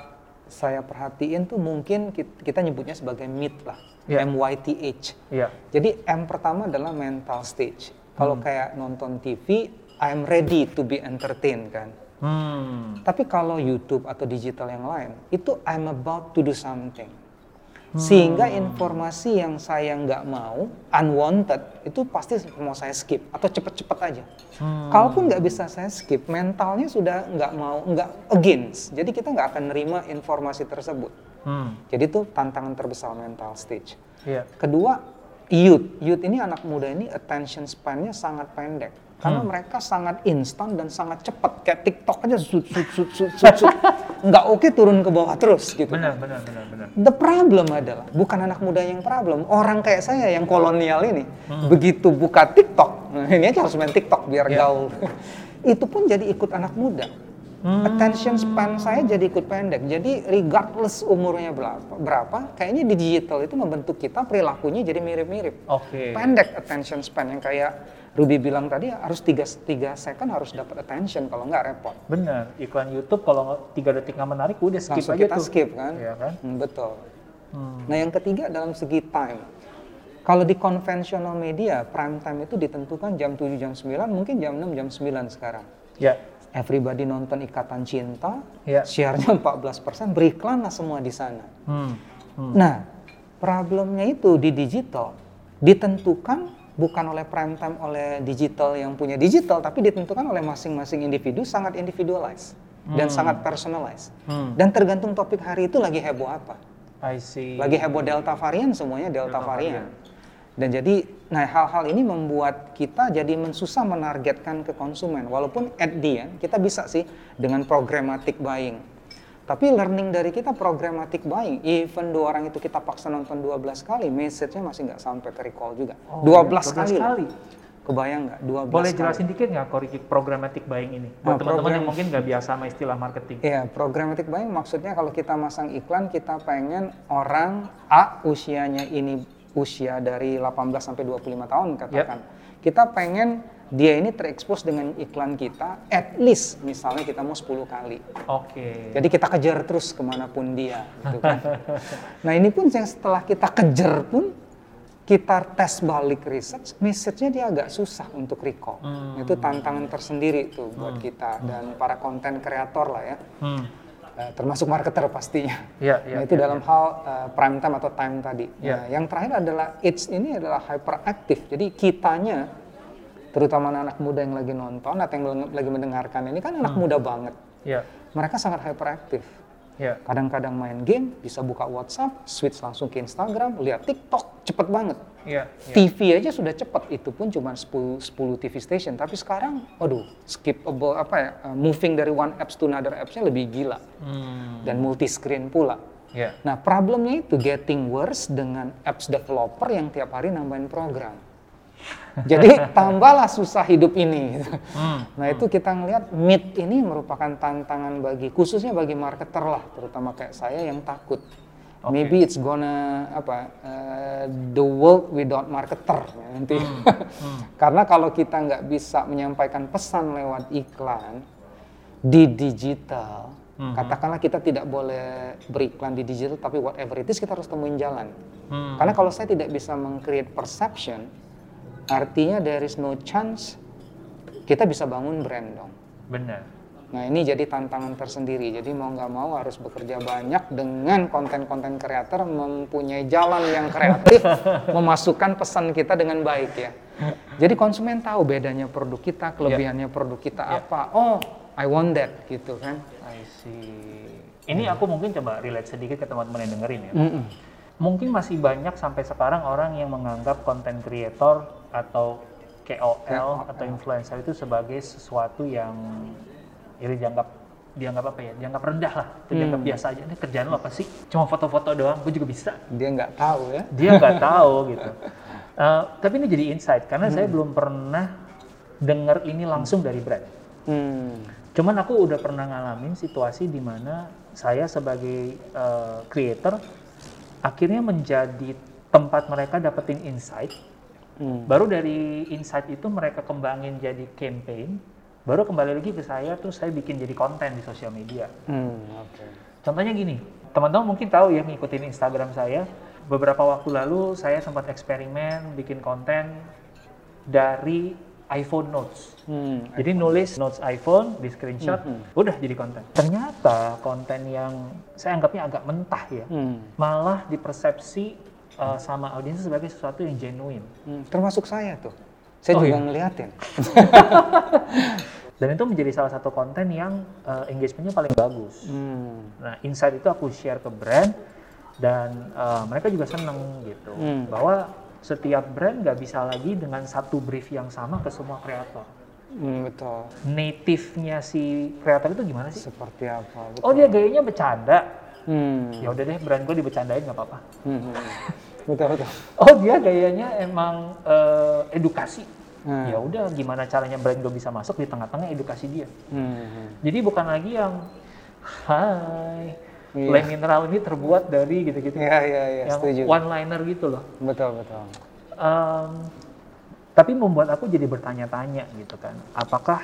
saya perhatiin tuh mungkin kita nyebutnya sebagai MYTH lah, yeah. MYTH. Yeah. Jadi M pertama adalah mental stage. Kalau hmm. kayak nonton TV, I'm ready to be entertained kan. Hmm. Tapi kalau YouTube atau digital yang lain, itu I'm about to do something. Hmm. Sehingga informasi yang saya nggak mau, unwanted, itu pasti mau saya skip atau cepet-cepet aja. Hmm. Kalaupun nggak bisa saya skip, mentalnya sudah nggak mau, nggak against. Jadi kita nggak akan nerima informasi tersebut. Hmm. Jadi itu tantangan terbesar mental stage. Yeah. Kedua, youth. Youth ini anak muda ini attention span-nya sangat pendek karena hmm. mereka sangat instan dan sangat cepat kayak TikTok aja sut sut sut sut sut, sut. nggak oke turun ke bawah terus gitu benar benar benar benar the problem adalah bukan anak muda yang problem orang kayak saya yang kolonial ini hmm. begitu buka TikTok nah ini aja harus main TikTok biar yeah. gaul itu pun jadi ikut anak muda Hmm. Attention span saya jadi ikut pendek. Jadi regardless umurnya berapa, berapa, kayaknya di digital itu membentuk kita perilakunya jadi mirip-mirip. Oke. Okay. Pendek attention span yang kayak Ruby bilang tadi harus tiga tiga second harus dapat attention kalau nggak repot. Benar. Iklan YouTube kalau tiga detik nggak menarik udah skip Langsung aja kita tuh. skip kan. Iya kan? Hmm, betul. Hmm. Nah yang ketiga dalam segi time. Kalau di konvensional media, prime time itu ditentukan jam 7, jam 9, mungkin jam 6, jam 9 sekarang. Ya. Everybody nonton Ikatan Cinta, ya. share-nya 14%, beriklan lah semua di sana. Hmm. Hmm. Nah, problemnya itu di digital, ditentukan bukan oleh prime time oleh digital yang punya digital tapi ditentukan oleh masing-masing individu sangat individualized hmm. dan sangat personalized hmm. dan tergantung topik hari itu lagi heboh apa I see. lagi heboh delta varian semuanya delta, delta varian. varian dan jadi nah hal-hal ini membuat kita jadi mensusah menargetkan ke konsumen walaupun at the end kita bisa sih dengan programmatic buying tapi learning dari kita programatic buying, even dua orang itu kita paksa nonton 12 kali, message-nya masih nggak sampai ke recall juga. Oh, 12, 12 kali. kali. Kebayang nggak? 12 Boleh jelasin dikit nggak koriki programmatic buying ini? Buat nah, teman-teman yang mungkin nggak biasa sama istilah marketing. Iya, programmatic buying maksudnya kalau kita masang iklan, kita pengen orang A usianya ini usia dari 18 sampai 25 tahun katakan. Yep. Kita pengen dia ini terekspos dengan iklan kita at least misalnya kita mau 10 kali. Oke. Okay. Jadi kita kejar terus ke mana pun dia. Gitu kan. nah ini pun yang setelah kita kejar pun kita tes balik research, message-nya dia agak susah untuk recall. Hmm. Itu tantangan tersendiri tuh buat hmm. kita dan para konten kreator lah ya. Hmm. Uh, termasuk marketer pastinya. Ya, ya, nah itu ya, dalam ya. hal uh, prime time atau time tadi. Ya. Nah, yang terakhir adalah it's ini adalah hyperaktif. Jadi kitanya terutama anak, muda yang lagi nonton atau yang lagi mendengarkan ini kan anak hmm. muda banget. Yeah. Mereka sangat hyperaktif. Yeah. Kadang-kadang main game, bisa buka WhatsApp, switch langsung ke Instagram, lihat TikTok, cepet banget. Yeah. Yeah. TV aja sudah cepet, itu pun cuma 10, 10 TV station. Tapi sekarang, aduh, skippable apa ya, uh, moving dari one apps to another apps-nya lebih gila. Hmm. Dan multi screen pula. Yeah. Nah, problemnya itu getting worse dengan apps developer yang tiap hari nambahin program. Jadi tambahlah susah hidup ini. Gitu. Hmm. Nah itu kita ngelihat meet ini merupakan tantangan bagi khususnya bagi marketer lah, terutama kayak saya yang takut. Okay. Maybe it's gonna apa uh, the world without marketer ya, nanti. Hmm. Hmm. Karena kalau kita nggak bisa menyampaikan pesan lewat iklan di digital, hmm. katakanlah kita tidak boleh beriklan di digital, tapi whatever it is kita harus temuin jalan. Hmm. Karena kalau saya tidak bisa meng-create perception, Artinya there is no chance kita bisa bangun brand dong. Benar. Nah ini jadi tantangan tersendiri. Jadi mau nggak mau harus bekerja banyak dengan konten-konten kreator mempunyai jalan yang kreatif memasukkan pesan kita dengan baik ya. Jadi konsumen tahu bedanya produk kita, kelebihannya yeah. produk kita yeah. apa. Oh, I want that gitu kan. I see. Ini aku mungkin coba relate sedikit ke teman-teman yang dengerin ya. Mm -mm mungkin masih banyak sampai sekarang orang yang menganggap konten creator atau KOL atau influencer itu sebagai sesuatu yang iri dianggap dianggap apa ya dianggap rendah lah itu dianggap biasa aja. Ini kerjaan lo apa sih? Cuma foto-foto doang gue juga bisa. Dia nggak tahu ya. dia nggak tahu gitu. Eh, tapi ini jadi insight karena saya belum pernah dengar ini langsung dari brand. Hmm. cuman aku udah pernah ngalamin situasi di mana saya sebagai eh, creator akhirnya menjadi tempat mereka dapetin insight Hmm. baru dari insight itu mereka kembangin jadi campaign baru kembali lagi ke saya terus saya bikin jadi konten di sosial media Hmm. Oke. Contohnya gini, teman-teman mungkin tahu ya ngikutin Instagram saya. Beberapa waktu lalu saya sempat eksperimen bikin konten dari iPhone Notes. Hmm. Jadi nulis notes iPhone di screenshot, udah jadi konten. Ternyata konten yang saya anggapnya agak mentah ya, Hmm. malah dipersepsi uh, sama audiens sebagai sesuatu yang genuine. Hmm. Termasuk saya tuh. Saya Oh, juga iya. ngeliatin. Dan itu menjadi salah satu konten yang uh, engagementnya paling bagus. Hmm. Nah, insight itu aku share ke brand dan uh, mereka juga seneng gitu Hmm. bahwa setiap brand nggak bisa lagi dengan satu brief yang sama ke semua kreator. Hmm, betul. Native-nya si kreator itu gimana sih? Seperti apa? Betul. Oh dia gayanya bercanda. Hmm. Ya udah deh brand gue dibecandain nggak apa-apa. Hmm. Betul betul. Oh dia gayanya emang uh, edukasi. Hmm. Ya udah gimana caranya brand gue bisa masuk di tengah-tengah edukasi dia. Hmm. Jadi bukan lagi yang Hai, Iya. Le Mineral ini terbuat dari gitu-gitu. Iya iya iya. yang Setuju. one liner gitu loh. Betul betul. Em, tapi membuat aku jadi bertanya-tanya gitu kan, apakah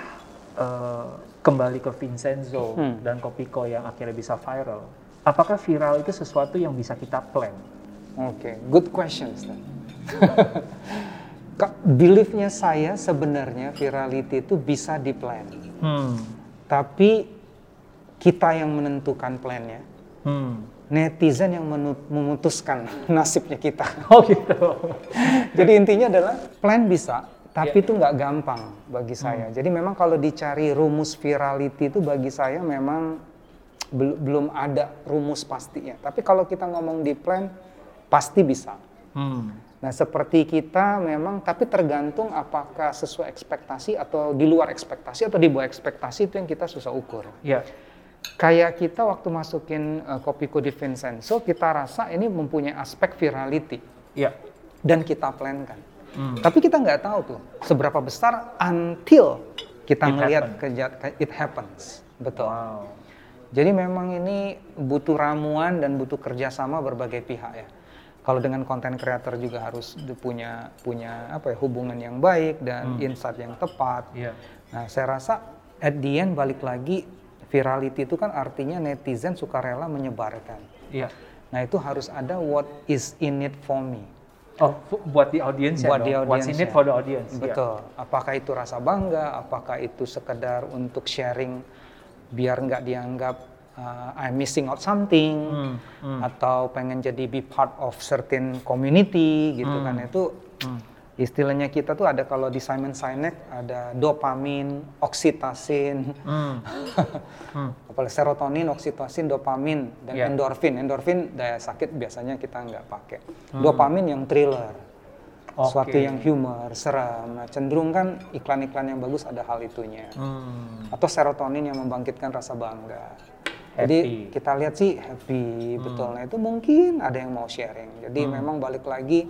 eh, kembali ke Vincenzo Hmm. dan Kopiko yang akhirnya bisa viral, apakah viral itu sesuatu yang bisa kita plan? Oke, good question, Stan. Beliefnya saya sebenarnya virality itu bisa di plan, Hmm. tapi kita yang menentukan plannya, Hmm. netizen yang memutuskan nasibnya kita. Oh gitu. Jadi intinya adalah plan bisa, tapi Iya. itu nggak gampang bagi saya. Jadi memang kalau dicari rumus virality itu bagi saya memang bel- belum ada rumus pastinya. Tapi kalau kita ngomong di plan, pasti bisa. Hmm. Nah, seperti kita memang, tapi tergantung apakah sesuai ekspektasi atau di luar ekspektasi atau di bawah ekspektasi itu yang kita susah ukur. Ya. Kayak kita waktu masukin uh, Kopiko di Vincenzo, kita rasa ini mempunyai aspek virality Ya. dan kita plankan. Hmm. Tapi kita nggak tahu tuh seberapa besar until kita It ngelihat happen. keja- ke- it happens. Betul. Wow. Jadi memang ini butuh ramuan dan butuh kerjasama berbagai pihak ya. Kalau dengan konten creator juga harus punya punya apa ya hubungan yang baik dan insight yang tepat. Iya. Nah saya rasa at the end balik lagi virality itu kan artinya netizen sukarela menyebarkan. Iya. Nah itu harus ada what is in it for me. Oh, buat di audience ya Buat di What's in it for the audience. ya. Betul. Apakah itu rasa bangga? Apakah itu sekedar untuk sharing biar nggak dianggap uh, I'm missing out something Hmm, hmm. atau pengen jadi be part of certain community gitu kan itu Hmm. Istilahnya kita tuh ada kalau di Simon Sinek ada dopamin, oksitosin, Hmm. Hmm. apalagi serotonin, oksitosin, dopamin dan Ya. endorfin. Endorfin daya sakit biasanya kita nggak pakai. Dopamin yang thriller, suatu Oke. yang humor, seram. Nah, cenderung kan iklan-iklan yang bagus ada hal itunya. Hmm. Atau serotonin yang membangkitkan rasa bangga. Happy. Jadi kita lihat sih happy, betul. Nah itu mungkin ada yang mau sharing. Jadi memang balik lagi,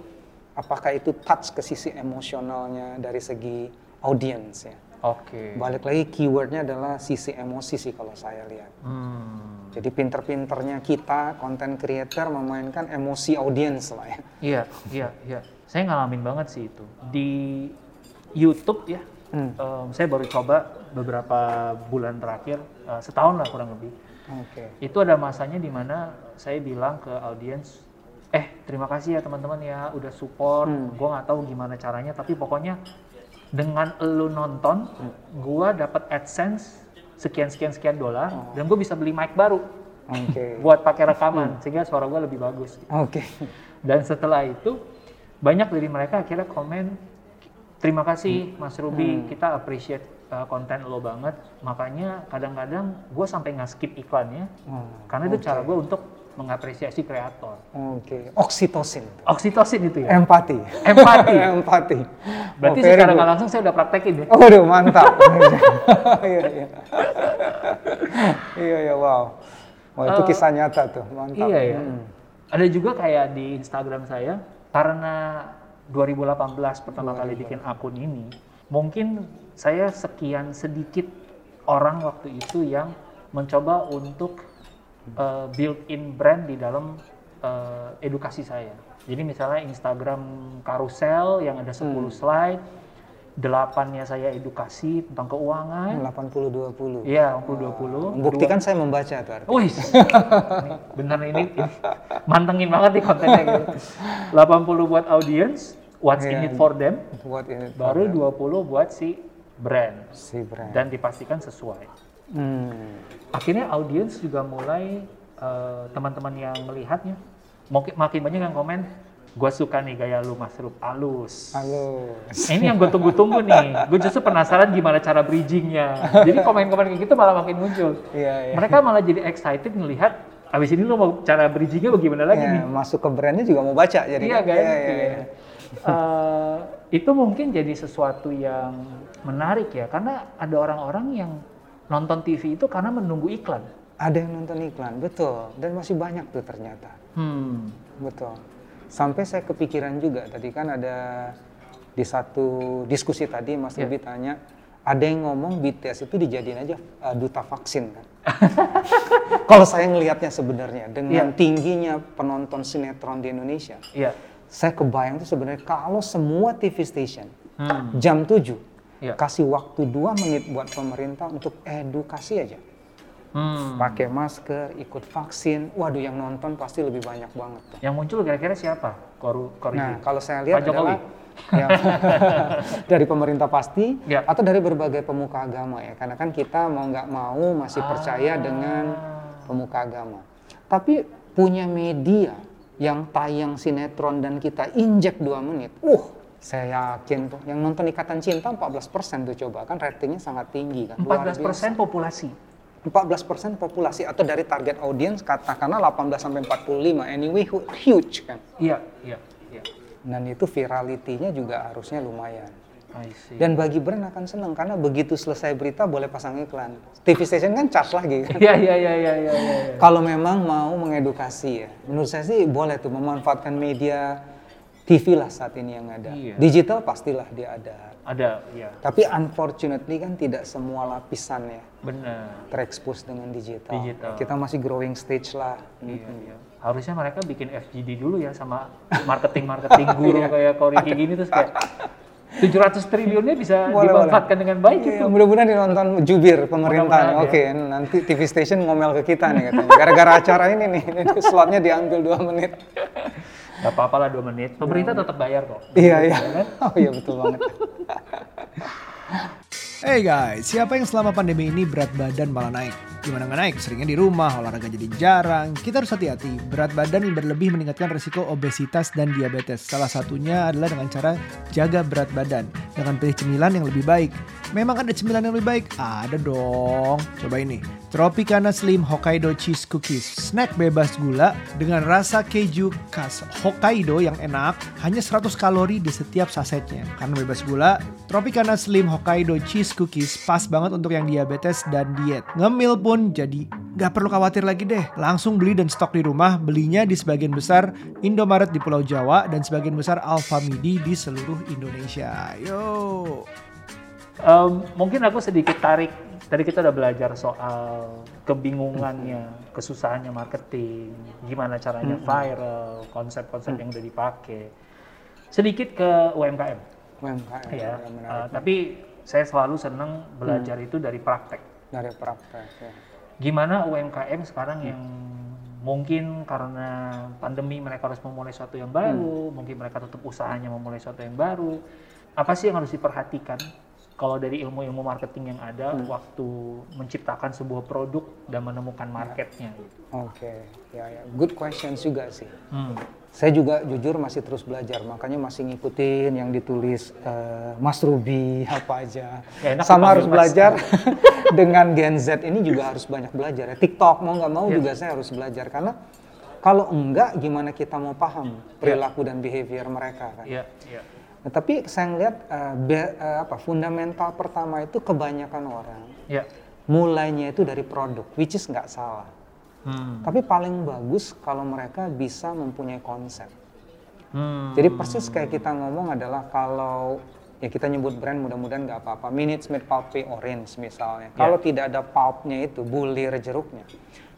apakah itu touch ke sisi emosionalnya dari segi audience ya. Oke. Balik lagi keywordnya adalah sisi emosi sih kalau saya lihat. Hmm. Jadi pinter-pinternya kita, content creator memainkan emosi audience lah ya. Iya, iya, iya. Saya ngalamin banget sih itu. Di YouTube ya, Hmm. em, saya baru coba beberapa bulan terakhir, eh, setahun lah kurang lebih. Oke. Itu ada masanya di mana saya bilang ke audiens, eh terima kasih ya teman-teman ya udah support. Hmm. Gua nggak tahu gimana caranya, tapi pokoknya dengan lu nonton, gua dapat AdSense sekian sekian sekian dolar dan gue bisa beli mic baru Oke. buat pakai rekaman sehingga suara gue lebih bagus. Oke. Dan setelah itu banyak dari mereka akhirnya komen terima kasih Mas Ruby kita appreciate uh, konten lo banget makanya kadang-kadang gue sampai nggak skip iklannya Oh, karena itu cara gue untuk mengapresiasi kreator. Oke, oksitosin. Oksitosin itu ya. Empati. Empati. Empati. Berarti Oh, secara nggak langsung saya udah praktekin ya. Waduh, mantap. Iya, iya. Iya, iya, wow. Wah, itu Eh, kisah nyata tuh, mantap. Iya ya. Hmm. Ada juga kayak di Instagram saya karena 2018 pertama kali bikin akun ini, mungkin saya sekian sedikit orang waktu itu yang mencoba untuk uh, build in brand di dalam uh, edukasi saya. Jadi misalnya Instagram karusel yang ada 10 Hmm. slide, delapannya saya edukasi tentang keuangan. 80-20. Iya, 20 20. Membuktikan saya membaca tuh artinya. Wih, ini bener ini, ini mantengin banget nih kontennya gitu. 80 buat audience, what's in Iya. it for them, Buat ini. baru 20 buat si brand si brand. dan dipastikan sesuai. Hmm. Akhirnya audience juga mulai eh, teman-teman yang melihatnya makin makin banyak yang komen, gue suka nih gaya lu Mas Rup halus. Halo. Ini yang gue tunggu-tunggu nih. Gue justru penasaran gimana cara bridgingnya. Jadi komen-komen kayak gitu malah makin muncul. Iya, iya. Mereka malah jadi excited melihat abis ini lo mau cara bridgingnya bagaimana lagi Ya, nih? masuk ke brandnya juga mau baca jadi. Iya kan? Iya, iya, Iya. iya. Eh, itu mungkin jadi sesuatu yang menarik ya, karena ada orang-orang yang nonton TV itu karena menunggu iklan. Ada yang nonton iklan, betul. Dan masih banyak tuh ternyata. Hmm. Betul. Sampai saya kepikiran juga tadi kan ada di satu diskusi tadi Mas. Ruby tanya, ada yang ngomong BTS itu dijadiin aja uh, duta vaksin kan. Kalau saya ngelihatnya sebenarnya dengan Iya. tingginya penonton sinetron di Indonesia, Iya. saya kebayang tuh sebenarnya kalau semua TV station Hmm. jam 7 Iya. kasih waktu dua menit buat pemerintah untuk edukasi aja. Hmm. Pakai masker, ikut vaksin, waduh yang nonton pasti lebih banyak banget. Yang muncul kira-kira siapa? Koru, Koru Nah, kalau saya lihat Pak Jokowi? adalah ya, dari pemerintah pasti Ya. atau dari berbagai pemuka agama ya. Karena kan kita mau nggak mau masih percaya Ah. dengan pemuka agama. Tapi punya media yang tayang sinetron dan kita injek dua menit. Uh, saya yakin tuh yang nonton Ikatan Cinta 14% tuh coba kan ratingnya sangat tinggi kan. Luar 14% populasi. 14% populasi atau dari target audiens katakanlah 18 sampai 45 anyway hu- huge kan. Iya, iya, iya. Dan itu viralitinya juga harusnya lumayan. I see. Dan bagi brand akan senang karena begitu selesai berita boleh pasang iklan. TV station kan charge lagi kan. Iya, iya, iya, iya, iya, iya. Kalau memang mau mengedukasi ya, menurut saya sih boleh tuh memanfaatkan media TV lah saat ini yang ada. Iya. Digital pastilah dia ada. Ada, iya. Tapi unfortunately kan tidak semua lapisan ya Benar. terekspos dengan digital. Digital. Kita masih growing stage lah. Iya, iya. Harusnya mereka bikin FGD dulu ya sama marketing-marketing guru kayak Kori kayak gini terus kayak 700 triliunnya bisa Boleh, dimanfaatkan dengan baik Iya, itu. mudah-mudahan dinonton jubir pemerintah. Oke, nanti TV station ngomel ke kita nih katanya. Gara-gara acara ini nih, ini slotnya diambil dua menit. Gak apa-apa lah dua menit. Pemerintah tetap bayar kok. Iya, iya. Oh iya betul banget. Hey guys, siapa yang selama pandemi ini berat badan malah naik? Gimana nggak naik? Seringnya di rumah, olahraga jadi jarang. Kita harus hati-hati. Berat badan yang berlebih meningkatkan risiko obesitas dan diabetes. Salah satunya adalah dengan cara jaga berat badan. Dengan pilih cemilan yang lebih baik. Memang ada cemilan yang lebih baik? Ada dong. Coba ini. Tropicana Slim Hokkaido Cheese Cookies. Snack bebas gula dengan rasa keju khas Hokkaido yang enak. Hanya 100 kalori di setiap sasetnya. Karena bebas gula, Tropicana Slim Hokkaido Cheese Cookies pas banget untuk yang diabetes dan diet. Ngemil pun jadi nggak perlu khawatir lagi deh. Langsung beli dan stok di rumah. Belinya di sebagian besar Indomaret di Pulau Jawa dan sebagian besar Alfamidi di seluruh Indonesia. Yo. Em, mungkin aku sedikit tarik. Tadi kita udah belajar soal kebingungannya, kesusahannya marketing, gimana caranya viral, konsep-konsep yang udah dipakai. Sedikit ke UMKM. UMKM ya. menarik. tapi saya selalu senang belajar itu dari praktek. dari praktek. Ya. Gimana UMKM sekarang yang mungkin karena pandemi mereka harus memulai sesuatu yang baru, mungkin mereka tutup usahanya memulai sesuatu yang baru. Apa sih yang harus diperhatikan kalau dari ilmu-ilmu marketing yang ada waktu menciptakan sebuah produk dan menemukan marketnya? Oke, ya ya. Good questions juga sih. Hmm. Saya juga jujur masih terus belajar, makanya masih ngikutin yang ditulis eh, Mas Ruby apa aja. Ya, enak Sama harus belajar dengan Gen Z ini juga harus banyak belajar ya. TikTok mau nggak mau Ya. juga saya harus belajar karena Kalau enggak, gimana kita mau paham perilaku dan behavior mereka kan? Iya, iya. Nah, tapi saya ngeliat uh, be- uh, apa fundamental pertama itu kebanyakan orang Iya. mulainya itu dari produk, which is nggak salah. Hmm. Tapi paling bagus kalau mereka bisa mempunyai konsep. Hmm. Jadi persis kayak kita ngomong adalah kalau ya kita nyebut brand mudah-mudahan nggak apa-apa. Minutes Made Pulpy Orange misalnya. Kalau tidak ada pulpnya itu, bulir jeruknya,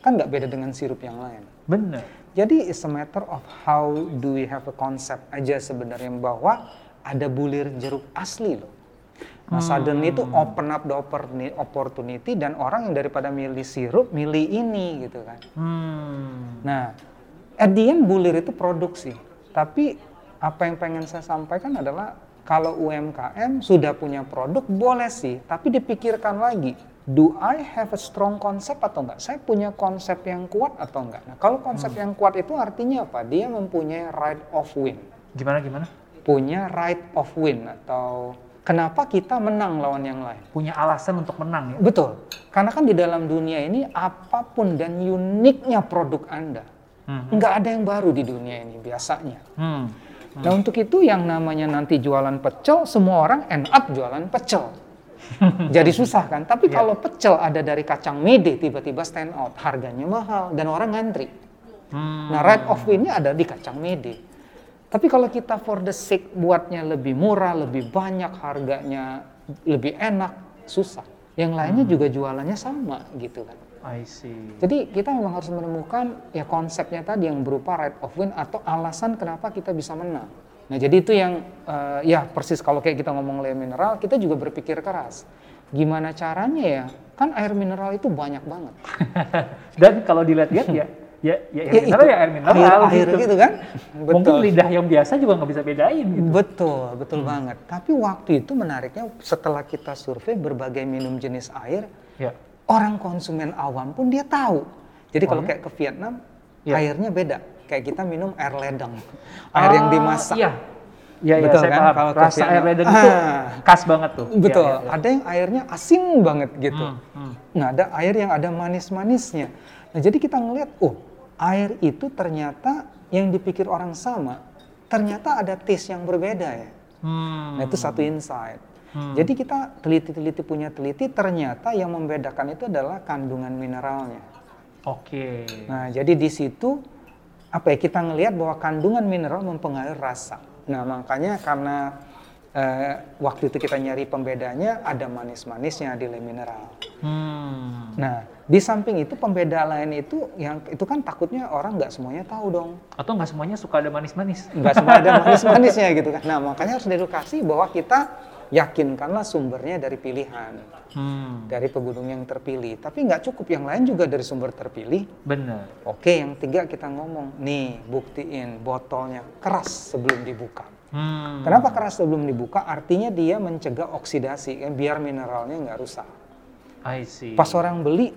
kan nggak beda dengan sirup yang lain. Bener. Jadi it's a matter of how do we have a concept aja sebenarnya bahwa ada bulir jeruk asli loh. Nah, suddenly itu open up the opportuni- opportunity dan orang yang daripada milih sirup, milih ini gitu kan. Hmm. Nah, at the end bulir itu produksi. Tapi apa yang pengen saya sampaikan adalah kalau UMKM sudah punya produk boleh sih, tapi dipikirkan lagi. Do I have a strong concept atau enggak? Saya punya konsep yang kuat atau enggak? Nah, kalau konsep yang kuat itu artinya apa? Dia mempunyai right of win. Gimana gimana? Punya right of win atau kenapa kita menang lawan yang lain? Punya alasan untuk menang ya? Betul. Karena kan di dalam dunia ini apa pun dan uniknya produk Anda, Hmm. nggak ada yang baru di dunia ini biasanya. Hmm. Nah untuk itu yang namanya nanti jualan pecel, semua orang end up jualan pecel. Jadi susah kan? Tapi kalau pecel ada dari kacang mede tiba-tiba stand out, harganya mahal dan orang ngantri. Hmm. Nah right of win-nya ada di kacang mede. Tapi kalau kita for the sake buatnya lebih murah, lebih banyak harganya, lebih enak, susah. Yang lainnya juga jualannya sama gitu kan. I see. Jadi kita memang harus menemukan ya konsepnya tadi yang berupa right of win atau alasan kenapa kita bisa menang. Nah jadi itu yang eh, ya persis kalau kayak kita ngomong air mineral kita juga berpikir keras. Gimana caranya ya? Kan air mineral itu banyak banget. Dan kalau dilihat-lihat ya, ya, ya air Ya, mineral itu. ya air mineral Air, air gitu. gitu kan? Mungkin lidah yang biasa juga nggak bisa bedain gitu. Betul, betul banget. Tapi waktu itu menariknya setelah kita survei berbagai minum jenis air, Ya. orang konsumen awam pun dia tahu. Jadi kalau ya? kayak ke Vietnam, Ya. airnya beda. Kayak kita minum air ledeng, air yang Ah, dimasak. Iya. Iya, iya, Betul saya kan? paham. Kalau Rasa air ledeng itu Ah. khas banget tuh. Betul. Iya, iya, iya. Ada yang airnya asin banget gitu. Hmm, hmm. Nah, ada air yang ada manis-manisnya. Nah, jadi kita ngelihat, oh, air itu ternyata yang dipikir orang sama, ternyata ada taste yang berbeda ya. Hmm. Nah, itu satu insight. Hmm. Jadi kita teliti-teliti punya teliti, ternyata yang membedakan itu adalah kandungan mineralnya. Oke. Nah, jadi di situ apa ya kita ngelihat bahwa kandungan mineral mempengaruhi rasa. Nah, makanya karena eh, waktu itu kita nyari pembedanya ada manis-manisnya di le mineral. Hmm. Nah, di samping itu pembeda lain itu yang itu kan takutnya orang nggak semuanya tahu dong. Atau nggak semuanya suka ada manis-manis? Nggak semua ada manis-manisnya gitu kan. Nah, makanya harus diedukasi bahwa kita yakinkanlah sumbernya dari pilihan, Hmm. dari pegunung yang terpilih. Tapi nggak cukup yang lain juga dari sumber terpilih. Bener. Oke, yang tiga kita ngomong, nih buktiin botolnya keras sebelum dibuka. Hmm. Kenapa keras sebelum dibuka? Artinya dia mencegah oksidasi, kan, biar mineralnya nggak rusak. I see. Pas orang beli,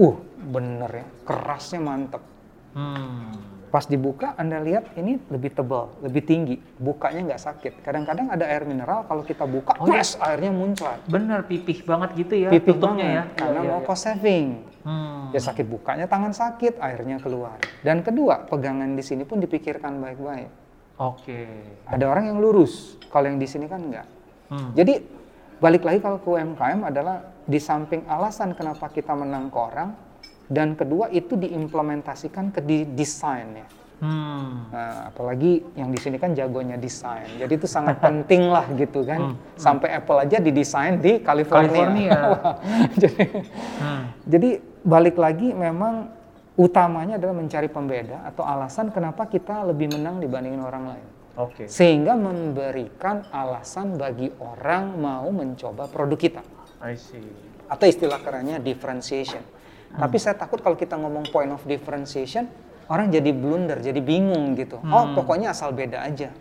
uh bener ya, kerasnya mantep. Hmm. Pas dibuka, Anda lihat ini lebih tebal, lebih tinggi, bukanya nggak sakit. Kadang-kadang ada air mineral, kalau kita buka, Oh, iya. wes, airnya muncrat. Bener pipih banget gitu ya. Pipih banget, karena Iya, mau iya, cost saving. Hmm. Ya sakit bukanya, tangan sakit, airnya keluar. Dan kedua, pegangan di sini pun dipikirkan baik-baik. Oke. Ada orang yang lurus, kalau yang di sini kan enggak. Hmm. Jadi balik lagi kalau ke UMKM adalah di samping alasan kenapa kita menang ke orang, dan kedua itu diimplementasikan ke di desain ya. Hmm. Nah, apalagi yang di sini kan jagonya desain. Jadi itu sangat penting lah gitu kan. Sampai Apple aja didesain di California. California. Jadi, Hmm. jadi balik lagi memang utamanya adalah mencari pembeda atau alasan kenapa kita lebih menang dibandingin orang lain. Oke. Sehingga memberikan alasan bagi orang mau mencoba produk kita. I see. Atau istilah kerennya differentiation. Tapi saya takut kalau kita ngomong point of differentiation, orang jadi blunder, jadi bingung gitu. Oh, pokoknya asal beda aja.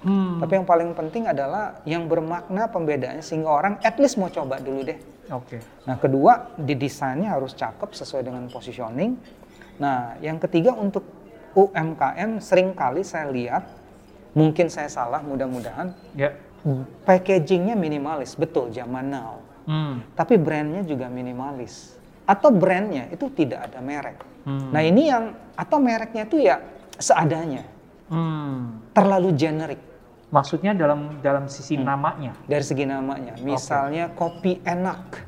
Hmm. Tapi yang paling penting adalah yang bermakna pembedanya sehingga orang at least mau coba dulu deh. Oke. Nah, kedua, di desainnya harus cakep sesuai dengan positioning. Nah, yang ketiga untuk UMKM sering kali saya lihat, mungkin saya salah, mudah-mudahan Ya. packagingnya minimalis, betul zaman now. Hmm. Tapi brandnya juga minimalis. atau brandnya itu tidak ada merek. Hmm. Nah ini yang atau mereknya itu ya seadanya, Hmm. terlalu generik Maksudnya dalam dalam sisi namanya. dari segi namanya. Misalnya kopi enak.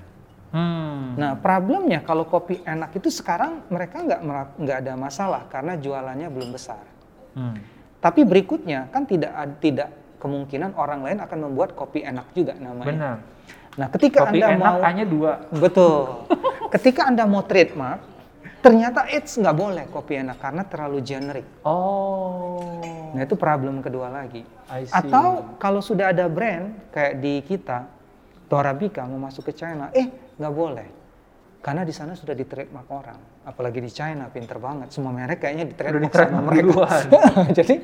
Hmm. Nah problemnya kalau kopi enak itu sekarang mereka nggak nggak ada masalah karena jualannya belum besar. Hmm. Tapi berikutnya kan tidak tidak kemungkinan orang lain akan membuat kopi enak juga namanya. Benar. Nah ketika Kopi anda enak mau hanya dua. Betul. Ketika Anda mau trademark, ternyata it's nggak boleh kopi enak karena terlalu generik. Oh. Nah itu problem kedua lagi. I see. Atau kalau sudah ada brand kayak di kita, Torabika mau masuk ke China, eh nggak boleh. Karena di sana sudah di trademark orang. Apalagi di China, pinter banget. Semua merek kayaknya di trademark sama mereka. Jadi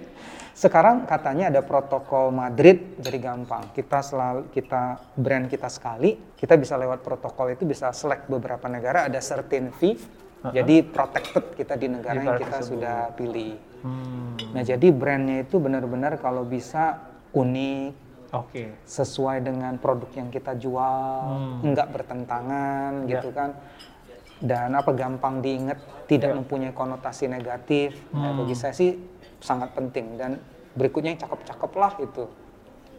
sekarang katanya ada protokol Madrid jadi gampang. Kita selalu kita brand kita sekali, kita bisa lewat protokol itu bisa select beberapa negara ada certain fee. Jadi protected kita di negara yang kita tersebut. sudah pilih. Hmm. Nah, jadi brandnya itu benar-benar kalau bisa unik, Oke. sesuai dengan produk yang kita jual, Hmm. enggak bertentangan Ya. gitu kan. Dan apa gampang diingat, tidak mempunyai konotasi negatif. Nah, Hmm. bagi saya sih sangat penting dan berikutnya yang cakep-cakep lah itu.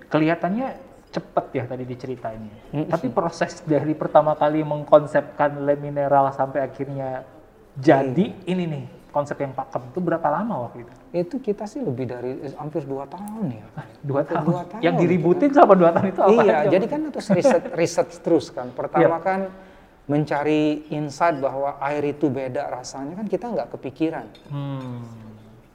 Kelihatannya cepet ya tadi diceritainnya. Mm-mm. Tapi proses dari pertama kali mengkonsepkan le mineral sampai akhirnya jadi ini nih konsep yang pakem itu berapa lama waktu itu? Itu kita sih lebih dari eh, hampir dua tahun ya. Dua Hampir tahun. dua tahun Yang gitu diributin selama dua tahun itu apa? iya, aja? jadi kan terus riset riset terus kan. Pertama Iya. kan mencari insight bahwa air itu beda rasanya kan kita nggak kepikiran Hmm.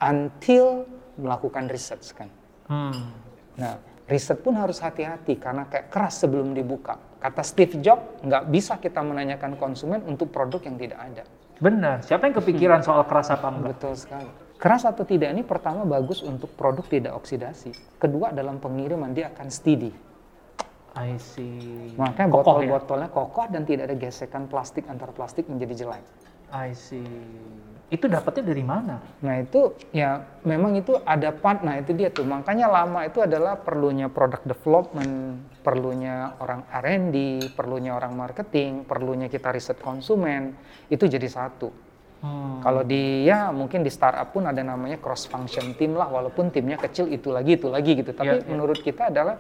until melakukan riset kan. Hmm. Nah, riset pun harus hati-hati karena kayak keras sebelum dibuka. Kata Steve Jobs, nggak bisa kita menanyakan konsumen untuk produk yang tidak ada. Benar. Siapa yang kepikiran soal keras apa enggak? Betul sekali. Keras atau tidak ini pertama bagus untuk produk tidak oksidasi. Kedua dalam pengiriman dia akan steady. I see. Makanya Kokoh ya? botol-botolnya kokoh dan tidak ada gesekan plastik antar plastik menjadi jelek. I see. Itu dapatnya dari mana? Nah itu ya memang itu ada part, nah itu dia tuh. Makanya lama itu adalah perlunya product development, perlunya orang R&D, perlunya orang marketing, perlunya kita riset konsumen, itu jadi satu. Hmm. Kalau di ya mungkin di startup pun ada namanya cross function team lah, walaupun timnya kecil itu lagi itu lagi gitu. Tapi Iya, iya. menurut kita adalah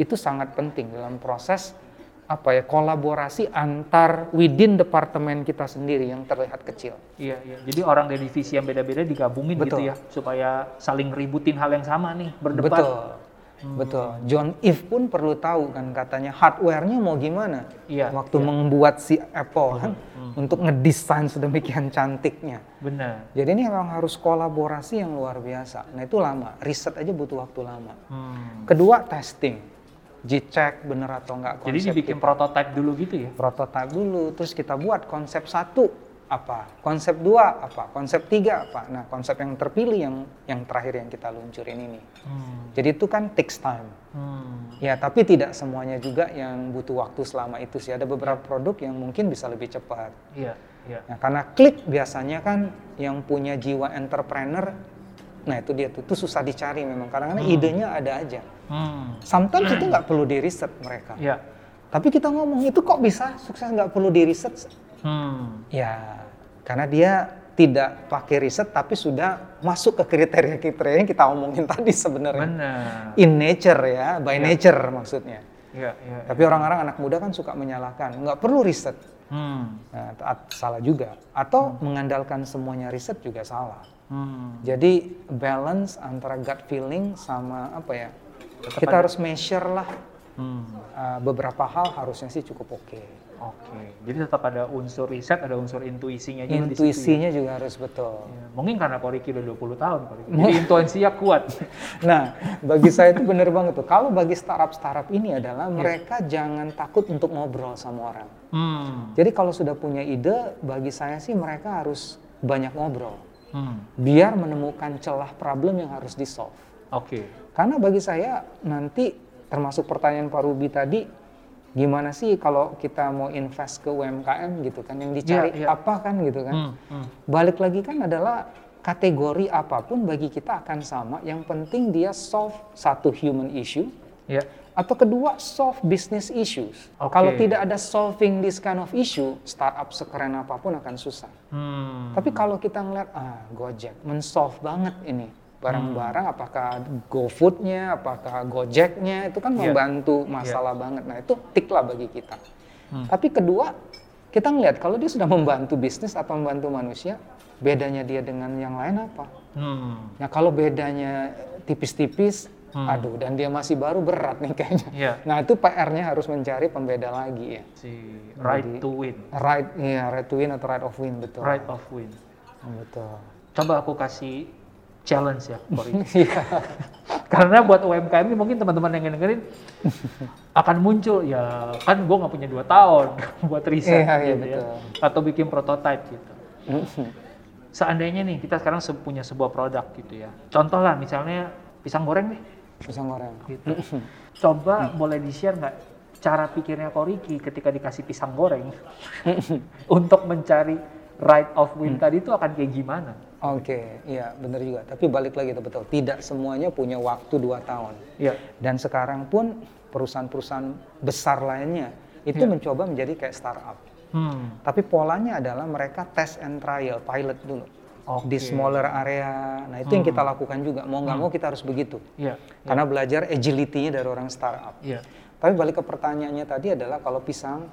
itu sangat penting dalam proses apa ya kolaborasi antar within departemen kita sendiri yang terlihat kecil. Iya, iya. Jadi orang dari divisi yang beda-beda digabungin gitu Betul. ya, supaya saling ributin hal yang sama nih, berdebat. Betul. Betul. John Eve pun perlu tahu kan katanya hardware-nya mau gimana. Iya, Waktu iya. membuat si Apple kan untuk ngedesain sedemikian cantiknya. Benar. Jadi ini memang harus kolaborasi yang luar biasa. Nah itu lama. Riset aja butuh waktu lama. Hmm. Kedua testing. G-check bener atau enggak konsep Jadi dibikin kita. prototipe dulu gitu ya? prototipe dulu. Terus kita buat konsep satu apa, konsep dua apa, konsep tiga apa. Nah konsep yang terpilih yang yang terakhir yang kita luncurin ini. Hmm. Jadi itu kan takes time. Hmm. Ya, tapi tidak semuanya juga yang butuh waktu selama itu sih. Ada beberapa produk yang mungkin bisa lebih cepat. Iya, iya. Nah, karena klik biasanya kan yang punya jiwa entrepreneur, nah itu dia tuh, itu susah dicari memang. Karena idenya ada aja. Hmm. Sometimes itu nggak perlu di riset mereka. Iya. Tapi kita ngomong itu kok bisa sukses nggak perlu di riset? Hmm. Ya, karena dia tidak pakai riset tapi sudah masuk ke kriteria-kriteria yang kita omongin tadi sebenarnya. Benar. In nature ya, by nature maksudnya. Iya, iya. Tapi orang-orang anak muda kan suka menyalahkan, nggak perlu riset. Hmm. Nah, salah juga. Atau mengandalkan semuanya riset juga salah. Hmm. Jadi balance antara gut feeling sama apa ya? kita harus measure lah Hmm. uh, beberapa hal harusnya sih cukup oke. Oke. Jadi tetap ada unsur riset, ada unsur intuisinya juga ya? Intuisinya juga harus betul. Ya, Mungkin karena Koriki udah 20 tahun, Koriki. Jadi intuisinya kuat. Nah, bagi saya itu bener banget tuh. Kalau bagi startup-startup ini adalah mereka jangan takut untuk ngobrol sama orang. Hmm. Jadi kalau sudah punya ide, bagi saya sih mereka harus banyak ngobrol. Hmm. Biar menemukan celah problem yang harus di solve. Oke. Karena bagi saya nanti termasuk pertanyaan Pak Ruby tadi, gimana sih kalau kita mau invest ke UMKM gitu kan, yang dicari Iya, iya. apa kan gitu kan. Hmm. Hmm. Balik lagi kan adalah kategori apa pun bagi kita akan sama, yang penting dia solve satu human issue Ya. Atau kedua, solve business issues. Oke. Kalau tidak ada solving this kind of issue, startup sekeren apa pun akan susah. Hmm. Tapi kalau kita ngeliat, ah Gojek, men-solve banget ini. Barang-barang, apakah GoFood-nya, apakah Gojek-nya, itu kan Iya. membantu masalah banget. Nah itu tik lah bagi kita. Hmm. Tapi kedua, kita ngeliat kalau dia sudah membantu bisnis atau membantu manusia, bedanya dia dengan yang lain apa? Hmm. Nah kalau bedanya tipis-tipis, Hmm. aduh, dan dia masih baru berat nih kayaknya. Iya. Nah itu PR-nya harus mencari pembeda lagi ya. Si right to win, Right, iya, right to win atau right of win betul. right of win. Betul. Coba aku kasih challenge ya, Kori. Iya. Karena buat UMKM ini mungkin teman-teman yang dengerin akan muncul ya kan gue nggak punya dua tahun buat riset Iya, iya, gitu ya, betul. atau bikin prototype gitu. Seandainya nih kita sekarang se- punya sebuah produk gitu ya, contoh lah misalnya pisang goreng deh, Pisang goreng. gitu. Coba boleh di share nggak cara pikirnya Koriki ketika dikasih pisang goreng untuk mencari right of win tadi itu akan kayak gimana? Oke, iya benar juga. Tapi balik lagi itu betul. Tidak semuanya punya waktu dua tahun. Iya. Dan sekarang pun perusahaan-perusahaan besar lainnya itu Iya. mencoba menjadi kayak startup. Hmm. Tapi polanya adalah mereka test and trial, pilot dulu. Oke. Di smaller area. Nah itu yang kita lakukan juga. Mau nggak mau kita harus begitu. Iya. Karena belajar agility-nya dari orang startup. Iya. Tapi balik ke pertanyaannya tadi adalah kalau pisang.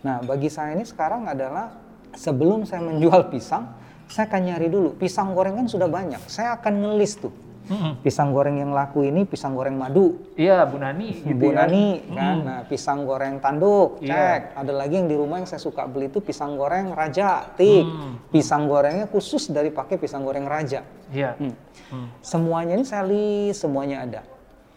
Nah bagi saya ini sekarang adalah sebelum saya menjual pisang, saya akan nyari dulu. Pisang goreng kan sudah banyak. Saya akan ngelis tuh. Mm-mm. Pisang goreng yang laku ini pisang goreng madu. Iya, Bu Nani. Bu ya. Nani kan, nah pisang goreng tanduk, Iya. cek. Ada lagi yang di rumah yang saya suka beli itu pisang goreng raja, tik. Hmm. Pisang gorengnya khusus dari pakai pisang goreng raja. Iya. Hmm. Hmm. Semuanya ini saya list, semuanya ada.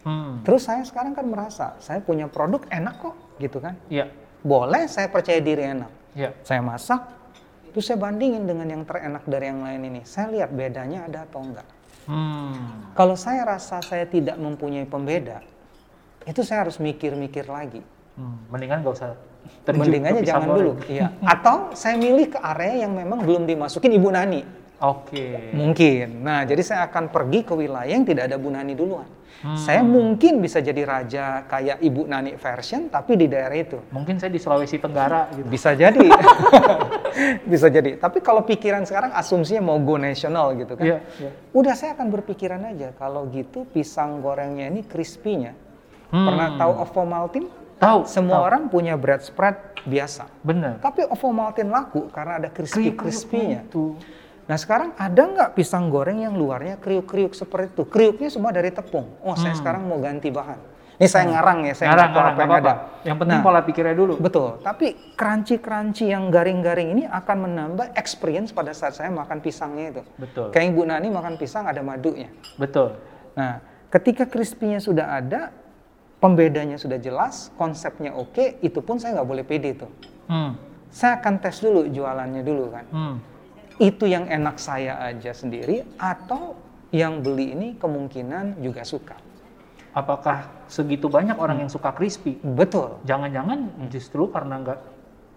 Hmm. Terus saya sekarang kan merasa saya punya produk enak kok, gitu kan? Iya. Boleh saya percaya diri enak. Iya. Saya masak, terus saya bandingin dengan yang terenak dari yang lain ini. Saya lihat bedanya ada atau enggak. Hmm. Kalau saya rasa saya tidak mempunyai pembeda, itu saya harus mikir-mikir lagi. Hmm. Mendingan gak usah terjun Mendingannya jangan goreng. dulu. Iya. Atau saya milih ke area yang memang belum dimasukin Ibu Nani. Oke. Mungkin. Nah, jadi saya akan pergi ke wilayah yang tidak ada Bu Nani duluan. Hmm. Saya mungkin bisa jadi raja kayak Ibu Nani version, tapi di daerah itu. Mungkin saya di Sulawesi Tenggara gitu. Bisa jadi. bisa jadi. Tapi kalau pikiran sekarang asumsinya mau go nasional gitu kan. Iya, iya. Udah saya akan berpikiran aja kalau gitu pisang gorengnya ini crispy-nya. Hmm. Pernah tahu Ovomaltine? Tahu. Semua tahu. orang punya bread spread biasa. Bener. Tapi Ovomaltine laku karena ada crispy-crispy-nya. Itu. Nah sekarang ada nggak pisang goreng yang luarnya kriuk-kriuk seperti itu? Kriuknya semua dari tepung. Oh saya sekarang mau ganti bahan. Ini saya ngarang ya, saya Hmm. Ngarang, ngarang, apa yang nggak ada. Yang penting Nah, pola pikirnya dulu. Betul, tapi crunchy-crunchy yang garing-garing ini akan menambah experience pada saat saya makan pisangnya itu. Betul. Kayak Ibu Nani makan pisang ada madunya. Betul. Nah, ketika crispy-nya sudah ada, pembedanya sudah jelas, konsepnya oke, itu pun saya nggak boleh pede tuh. Hmm. Saya akan tes dulu jualannya dulu kan. Hmm. Itu yang enak saya aja sendiri atau yang beli ini kemungkinan juga suka. Apakah segitu banyak orang yang suka crispy? Betul. Jangan-jangan justru karena nggak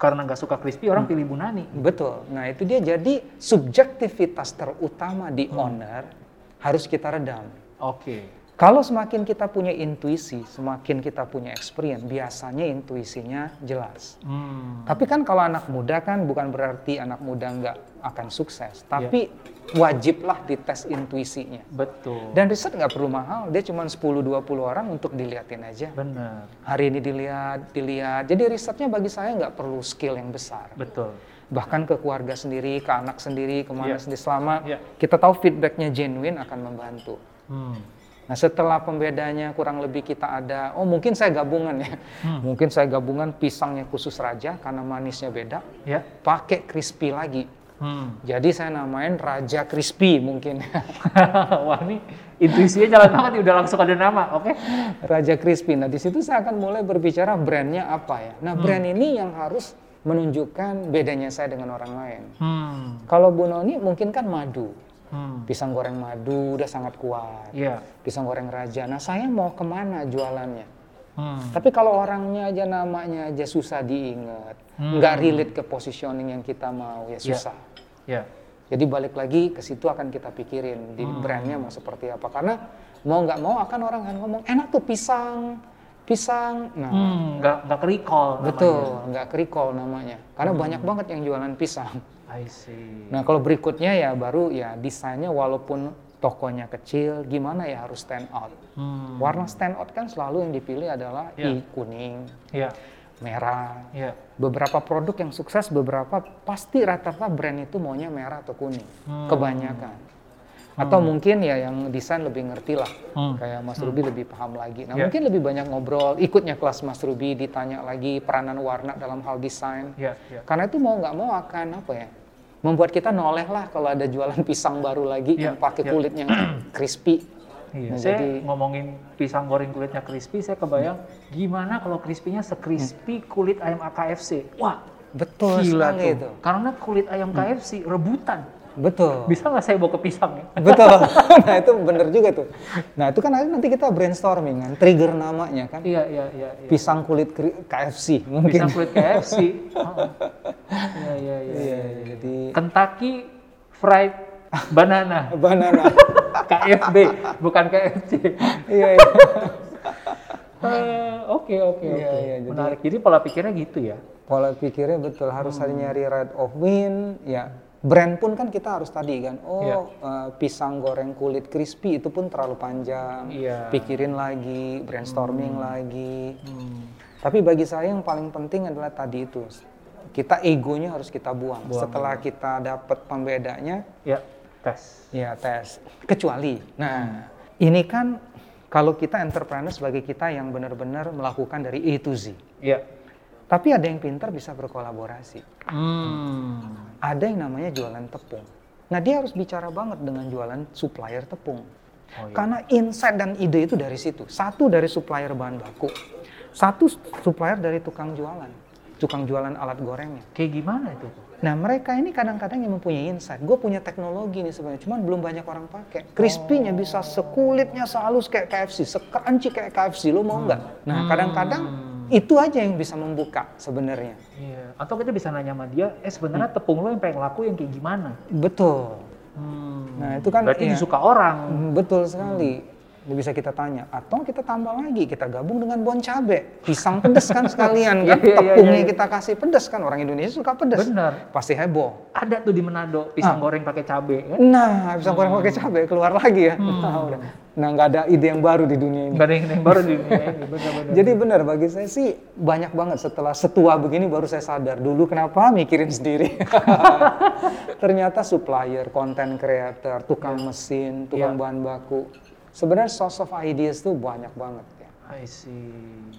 karena nggak suka crispy orang pilih Bu Nani. Betul. Nah, itu dia jadi subjektivitas terutama di owner harus kita redam. Oke. Kalau semakin kita punya intuisi, semakin kita punya experience, biasanya intuisinya jelas. Hmm. Tapi kan kalau anak muda kan bukan berarti anak muda nggak akan sukses, tapi wajiblah dites intuisinya. Betul. Dan riset nggak perlu mahal, dia cuma 10-20 orang untuk diliatin aja. Benar. Hari ini dilihat, dilihat. Jadi risetnya bagi saya nggak perlu skill yang besar. Betul. Bahkan ke keluarga sendiri, ke anak sendiri, ke mana Iya. sendiri. Selama Iya. kita tahu feedbacknya genuine akan membantu. Hmm. Nah setelah pembedanya kurang lebih kita ada, oh mungkin saya gabungan ya. Hmm. Mungkin saya gabungan pisangnya khusus raja karena manisnya beda. Ya. Pakai crispy lagi. Hmm. Jadi saya namain Raja Crispy mungkin. Wah ini intuisinya jalan banget udah langsung ada nama, oke? Raja Crispy. Nah, di situ saya akan mulai berbicara brandnya apa ya. Nah, brand ini yang harus menunjukkan bedanya saya dengan orang lain. Hmm. Kalau Bu Noni mungkin kan madu. Hmm. Pisang goreng madu udah sangat kuat. Iya. Pisang goreng raja. Nah, saya mau ke mana jualannya? Hmm. Tapi kalau orangnya aja namanya aja susah diingat, Hmm. nggak relate ke positioning yang kita mau, ya Iya. susah. Ya. Jadi balik lagi ke situ akan kita pikirin di Hmm. brandnya mau seperti apa. Karena mau nggak mau akan orang akan ngomong enak tuh pisang, pisang. Nah, Hmm, nggak nggak ke recall. namanya. betul, nggak recall namanya. Karena banyak banget yang jualan pisang. I see. Nah, kalau berikutnya ya baru ya desainnya walaupun tokonya kecil, gimana ya harus stand out. Hmm. Warna stand out kan selalu yang dipilih adalah Ya. i kuning, Ya, merah. ya. Beberapa produk yang sukses, beberapa pasti rata-rata brand itu maunya merah atau kuning, Hmm. kebanyakan. Atau mungkin ya yang desain lebih ngerti lah, Hmm. kayak Mas Ruby lebih paham lagi. Nah Ya. mungkin lebih banyak ngobrol, ikutnya kelas Mas Ruby, ditanya lagi peranan warna dalam hal desain. Ya, ya. Karena itu mau nggak mau akan apa ya, membuat kita noleh lah kalau ada jualan pisang baru lagi Ya, yang pakai ya. kulitnya crispy. Iya, Nah, saya ngomongin pisang goreng kulitnya crispy, saya kebayang gimana kalau crispy-nya sekrispy kulit ayam AKFC. Wah, Betul gila tuh. itu. Karena kulit ayam KFC rebutan. Betul. Bisa nggak saya bawa ke pisang ya? Betul. nah itu bener juga tuh. Nah itu kan nanti kita brainstorming kan, trigger namanya kan. Iya, iya, iya. iya. Pisang kulit KFC mungkin. Pisang kulit KFC. Iya, iya, iya. Iya, jadi Kentucky Fried Banana. banana. KFB, bukan KFC. iya, iya. Eh, Oke, oke, Iya, oke. iya, jadi- Menarik. Jadi pola pikirnya gitu ya. Pola pikirnya betul harus Hmm. nyari right of win. Ya brand pun kan kita harus tadi kan. Oh Iya. eh, pisang goreng kulit crispy itu pun terlalu panjang. Iya. Pikirin lagi, brainstorming lagi. Hmm. Tapi bagi saya yang paling penting adalah tadi itu. Kita egonya harus kita buang. Setelah kita dapat pembedanya, Ya, tes. ya tes. Kecuali, nah ini kan kalau kita entrepreneur sebagai kita yang benar-benar melakukan dari A to Z. Ya. Tapi ada yang pintar bisa berkolaborasi. Hmm. Ada yang namanya jualan tepung. Nah dia harus bicara banget dengan jualan supplier tepung. Oh, iya. Karena insight dan ide itu dari situ. Satu dari supplier bahan baku. Satu supplier dari tukang jualan. Tukang jualan alat gorengnya. Kayak gimana itu? Nah mereka ini kadang-kadang yang mempunyai insight. Gue punya teknologi nih sebenarnya, cuman belum banyak orang pakai. Crispy-nya bisa sekulitnya sehalus kayak KFC, sekranci kayak KFC. Lo mau nggak? Nah kadang-kadang itu aja yang bisa membuka sebenarnya. Iya. Atau kita bisa nanya sama dia, eh sebenarnya tepung lo yang pengen laku yang kayak gimana? Betul. Hmm. Nah itu kan Berarti iya. disuka orang. Hmm, Betul sekali. Bisa kita tanya, atau kita tambah lagi, kita gabung dengan bon cabe, pisang pedas kan sekalian kan, Iya, iya, iya, tepungnya kita kasih pedas kan, orang Indonesia suka pedas, Bener. pasti heboh. Ada tuh di Manado pisang goreng pakai cabe kan? Nah, pisang goreng pakai cabe keluar lagi ya. Nah, udah. Nah, nggak ada ide yang baru di dunia ini. Ada yang, baru di dunia ini. Bener-bener. Jadi benar bagi saya sih banyak banget setelah setua begini baru saya sadar dulu kenapa mikirin sendiri. Ternyata supplier, content creator, tukang mesin, tukang bahan baku. Sebenarnya source of ideas tuh banyak banget ya. I see.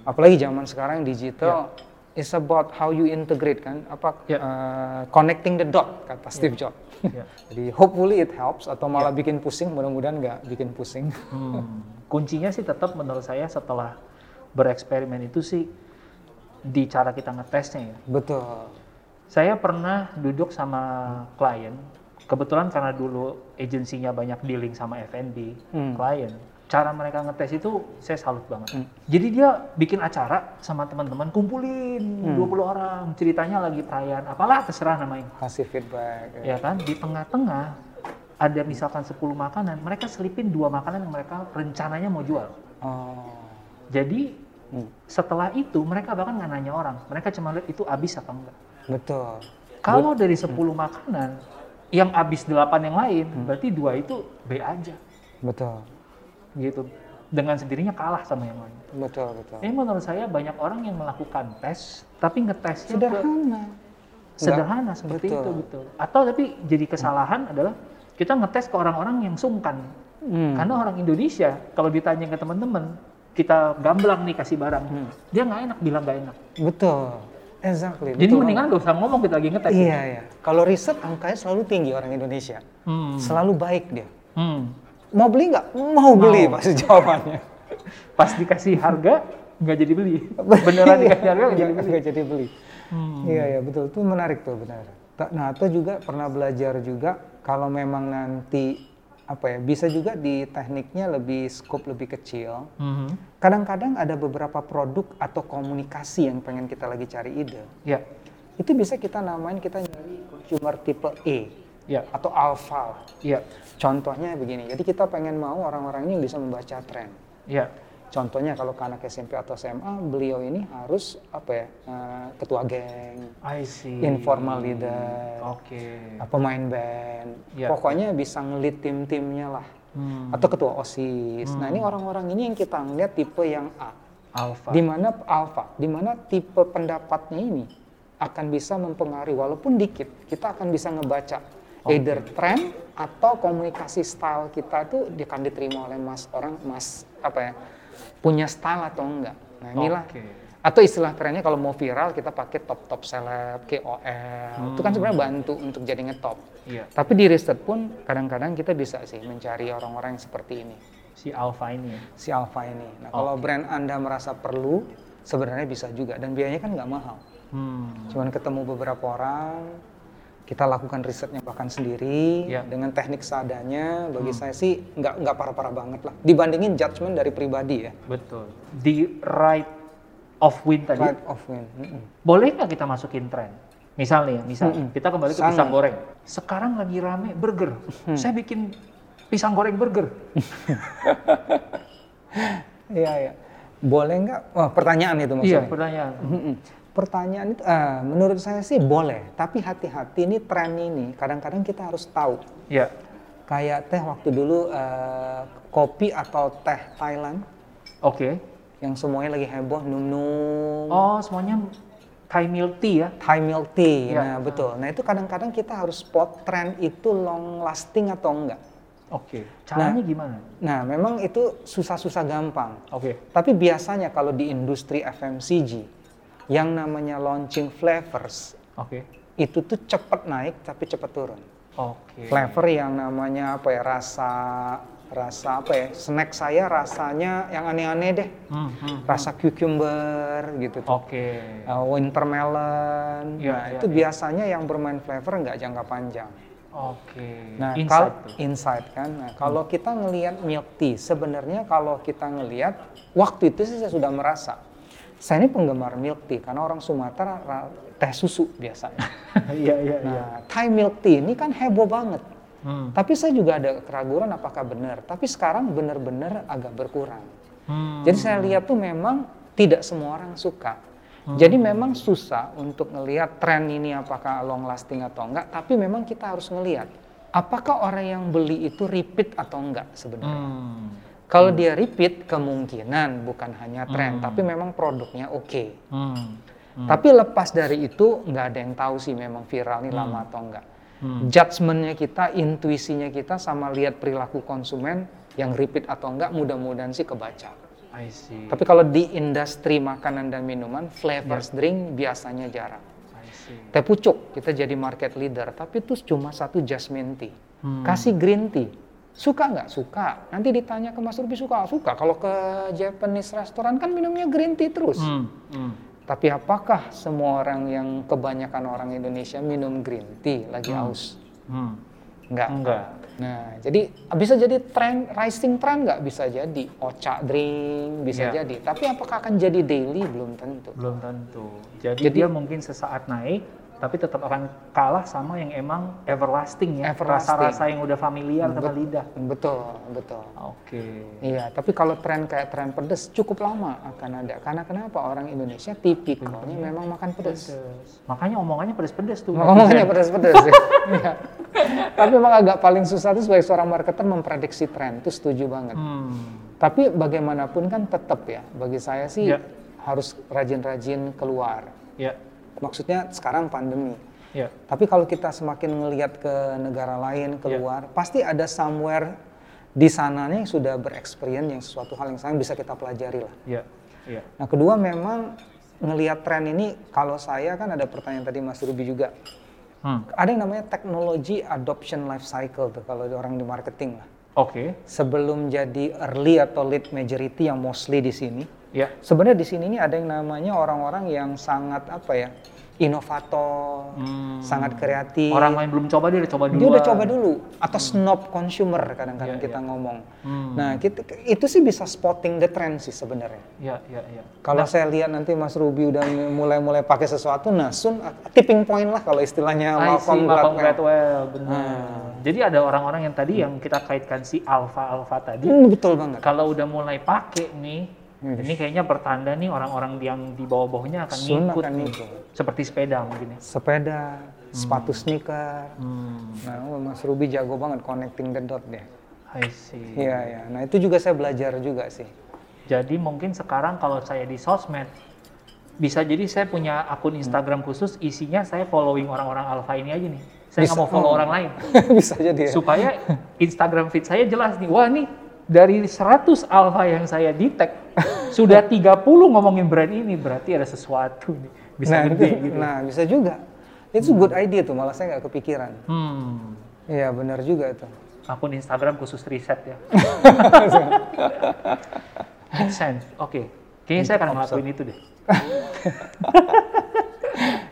Apalagi zaman sekarang digital it's about how you integrate kan apa Ya. uh, connecting the dot kata Steve Jobs. Ya. Jadi hopefully it helps atau malah bikin pusing, mudah-mudahan nggak bikin pusing. Hmm. Kuncinya sih tetap menurut saya setelah bereksperimen itu sih di cara kita ngetesnya ya. Betul. Saya pernah duduk sama klien, kebetulan karena dulu agensinya banyak dealing sama F&B, Hmm. klien. Cara mereka ngetes itu saya salut banget. Jadi dia bikin acara sama teman-teman, kumpulin 20 orang, ceritanya lagi perayaan, apalah terserah namanya. Kasih feedback. Ya ya. kan, di tengah-tengah ada misalkan 10 makanan, mereka selipin dua makanan yang mereka rencananya mau jual. Oh. Jadi Hmm. setelah itu mereka bahkan nggak nanya orang, mereka cuma lihat itu habis apa enggak. Betul. Kalau dari 10 makanan yang habis 8 yang lain, Hmm. berarti dua itu B aja Betul. gitu. Dengan sendirinya kalah sama yang lain. Betul, betul. Ini menurut saya banyak orang yang melakukan tes, tapi ngetesnya ke- Sederhana. sederhana seperti betul. itu betul. Atau tapi jadi kesalahan adalah kita ngetes ke orang-orang yang sungkan. Hmm. Karena orang Indonesia kalau ditanya ke teman-teman, kita gamblang nih kasih barang, Hmm. dia nggak enak bilang nggak enak. Betul. Exactly. Jadi betul mendingan gak usah ngomong kita lagi ngetes. Iya, iya. Kalau riset angkanya selalu tinggi orang Indonesia. Hmm. Selalu baik dia. Hmm. Mau beli nggak? Mau beli pasti jawabannya. Pas dikasih harga nggak jadi beli. Beneran dikasih harga nggak jadi beli. Nggak jadi beli. Hmm. Iya, iya betul. Itu menarik tuh benar. Nah, atau juga pernah belajar juga kalau memang nanti apa ya bisa juga di tekniknya lebih scope lebih kecil. Mhm. Kadang-kadang ada beberapa produk atau komunikasi yang pengen kita lagi cari ide. Ya, Itu bisa kita namain kita nyari consumer tipe E ya, atau alpha. ya, Contohnya begini. Jadi kita pengen mau orang-orang ini bisa membaca tren. ya. Contohnya kalau ke anak SMP atau SMA, beliau ini harus apa ya eh, ketua geng, I see. informal leader, Oke. eh, pemain band, Ya. pokoknya bisa ngelit tim-timnya lah, Hmm. atau ketua osis. Nah ini orang-orang ini yang kita ngeliat tipe yang A, Alpha. di mana alpha, di mana tipe pendapatnya ini akan bisa mempengaruhi walaupun dikit, kita akan bisa ngebaca either trend atau komunikasi style kita itu akan diterima oleh mas orang mas apa ya punya style atau enggak. Nah inilah Oke. atau istilah kerennya kalau mau viral kita pakai top top seleb, KOL itu kan sebenarnya bantu untuk jadi ngetop. Iya. Tapi di riset pun kadang-kadang kita bisa sih mencari orang-orang yang seperti ini Si Alpha ini ya. si Alpha ini. Nah, kalau brand Anda merasa perlu, sebenarnya bisa juga. Dan biayanya kan nggak mahal. Hmm. Cuman ketemu beberapa orang, kita lakukan risetnya bahkan sendiri, Ya. dengan teknik seadanya, bagi saya sih nggak nggak parah-parah banget lah. Dibandingin judgement dari pribadi ya. Betul. Di right of win tadi. Right of win. Mm-mm. Boleh nggak kita masukin tren? Misal nih, misal Mm-mm. kita kembali ke Sangat. pisang goreng. Sekarang lagi rame burger. Saya bikin pisang goreng burger. Iya, iya. Boleh nggak? Wah, pertanyaan itu Iya, maksudnya. pertanyaan. Mm-mm. Pertanyaan itu, eh, menurut saya sih boleh. Tapi hati-hati ini tren ini, kadang-kadang kita harus tahu. Iya. kayak teh waktu dulu eh, kopi atau teh Thailand Oke. yang semuanya lagi heboh num-num Oh, semuanya Thai milk tea ya? Thai milk tea Iya. nah betul nah itu kadang-kadang kita harus spot tren itu long lasting atau enggak Oke. Caranya Nah. gimana? nah memang itu susah-susah gampang Oke. tapi biasanya kalau di industri FMCG yang namanya launching flavors Oke. itu tuh cepet naik tapi cepet turun Oke. flavor yang namanya apa ya rasa rasa apa ya snack saya rasanya yang aneh-aneh deh Hmm, hmm. rasa cucumber gitu tuh Oke. Uh, wintermelon Iya, nah iya, itu iya. biasanya yang bermain flavor nggak jangka panjang Oke. nah Insight kalau insight kan nah, kalau kita ngelihat milk tea sebenarnya kalau kita ngelihat waktu itu sih saya sudah merasa saya ini penggemar milk tea karena orang Sumatera ra- teh susu biasanya Iya, iya, iya. nah Thai milk tea ini kan heboh banget Hmm. Tapi saya juga ada keraguan apakah benar. Tapi sekarang benar-benar agak berkurang. Hmm. Jadi saya lihat tuh memang tidak semua orang suka. Jadi memang susah untuk ngelihat tren ini apakah long lasting atau enggak. Tapi memang kita harus ngelihat apakah orang yang beli itu repeat atau enggak sebenarnya. Hmm. Kalau dia repeat kemungkinan bukan hanya tren, tapi memang produknya oke. Hmm. Tapi lepas dari itu nggak ada yang tahu sih memang viral ini lama atau enggak. Hmm. Judgementnya kita, intuisinya kita sama lihat perilaku konsumen yang repeat atau enggak mudah-mudahan sih kebaca. I see. Tapi kalau di industri makanan dan minuman, flavors drink biasanya jarang. Teh pucuk kita jadi market leader, tapi itu cuma satu jasmine tea. Hmm. Kasih green tea. Suka nggak? Suka. Nanti ditanya ke Mas Ruby suka? Suka. Kalau ke Japanese restoran kan minumnya green tea terus. Hmm. Hmm. Tapi apakah semua orang yang kebanyakan orang Indonesia minum green tea lagi haus? Hmm. Enggak. Enggak. Nah, jadi bisa jadi tren rising trend nggak bisa jadi. Ocha drink bisa Iya. jadi. Tapi apakah akan jadi daily belum tentu. Belum tentu. Jadi, Jadi- dia mungkin sesaat naik, tapi tetap akan kalah sama yang emang everlasting ya. Rasa-rasa yang udah familiar sama Bet- lidah. Betul, betul. Oke. Iya, tapi kalau tren kayak tren pedas cukup lama akan ada. Karena kenapa orang Indonesia tipikalnya memang makan pedas. Pedes. Makanya omongannya pedes-pedes tuh. Ngomongnya pedas-pedas ya. Tapi memang agak paling susah itu sebagai seorang marketer memprediksi tren, itu setuju banget. Hmm. Tapi bagaimanapun kan tetap ya, bagi saya sih Ya. harus rajin-rajin keluar. Ya. Maksudnya sekarang pandemi. Ya. Tapi kalau kita semakin ngelihat ke negara lain Ya. keluar, pasti ada somewhere di sananya yang sudah bereksperience yang sesuatu hal yang sama bisa kita pelajari lah. Ya. Ya. Nah kedua memang ngelihat tren ini, kalau saya kan ada pertanyaan tadi Mas Ruby juga, Hmm. ada yang namanya technology adoption life cycle tuh kalau orang di marketing lah. Oke. Sebelum jadi early atau late majority yang mostly di sini, Ya. sebenarnya di sini ini ada yang namanya orang-orang yang sangat apa ya, inovator, Hmm. sangat kreatif. Orang lain belum coba dia udah coba dulu. dia udah coba dulu atau snob consumer kadang-kadang Iya, kita iya. ngomong. Hmm. Nah, kita, itu sih bisa spotting the trend sih sebenarnya. Ya, ya, ya. Kalau saya lihat nanti Mas Ruby udah mulai-mulai pakai sesuatu, nah sun tipping point lah kalau istilahnya Malcolm Gladwell. Gladwell, benar. Hmm. Jadi ada orang-orang yang tadi yang kita kaitkan si alpha tadi, Hmm, betul banget. kalau udah mulai pakai nih, Ini kayaknya pertanda nih orang-orang yang di bawah-bawahnya akan Sun ngikut akan nih. ngikut. Seperti sepeda mungkin ya. Sepeda, sepatu sneaker. Hmm, Nah, oh, Mas Ruby jago banget connecting the dot deh. I see. Iya, iya. Nah, itu juga saya belajar juga sih. Jadi mungkin sekarang kalau saya di sosmed, bisa jadi saya punya akun Instagram khusus, isinya saya following orang-orang alpha ini aja nih. Saya nggak mau follow Oh. orang lain. Bisa jadi ya. Supaya Instagram feed saya jelas nih, wah nih dari 100 alpha yang saya tag, sudah 30 ngomongin brand ini, berarti ada sesuatu nih. Bisa nah, gede itu- gitu. nah, bisa juga. Itu good idea tuh, malah saya nggak kepikiran. Hmm, Iya, benar juga itu. akun Instagram khusus riset ya. Make sense. Oke. Kayaknya saya akan ngelakuin itu deh.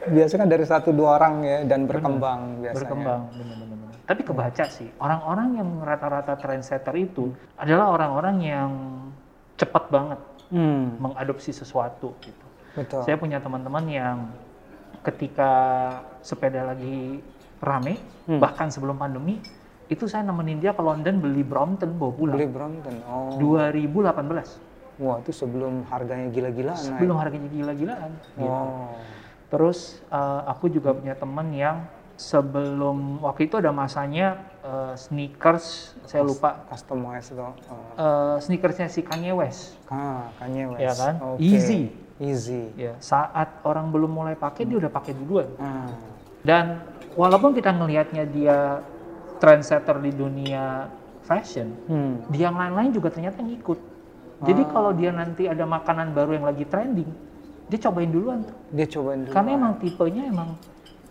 Biasanya kan dari satu dua orang ya dan berkembang biasanya. berkembang benar-benar tapi kebaca sih orang-orang yang rata-rata trendsetter itu adalah orang-orang yang cepat banget Hmm, mengadopsi sesuatu gitu betul. saya punya teman-teman yang ketika sepeda lagi rame Hmm. bahkan sebelum pandemi itu saya nemenin dia ke London beli Brompton bawa pulang Beli Brompton. Oh. 2018 Wah, itu sebelum harganya gila-gilaan naik. sebelum harganya gila-gilaan gitu. Oh. Terus eh, aku juga punya teman yang sebelum waktu itu ada masanya eh, sneakers, saya lupa Customize. Oh. eh, sneakersnya si Kanye West, Ah, Kanye West. ya kan? Oke. Easy. Easy. Ya, saat orang belum mulai pakai dia udah pakai duluan. Ah. Dan walaupun kita ngelihatnya dia trendsetter di dunia fashion, Hmm. di yang lain-lain juga ternyata ngikut. Jadi kalau dia nanti ada makanan baru yang lagi trending, dia cobain duluan tuh. Dia cobain dulu. Karena emang tipenya emang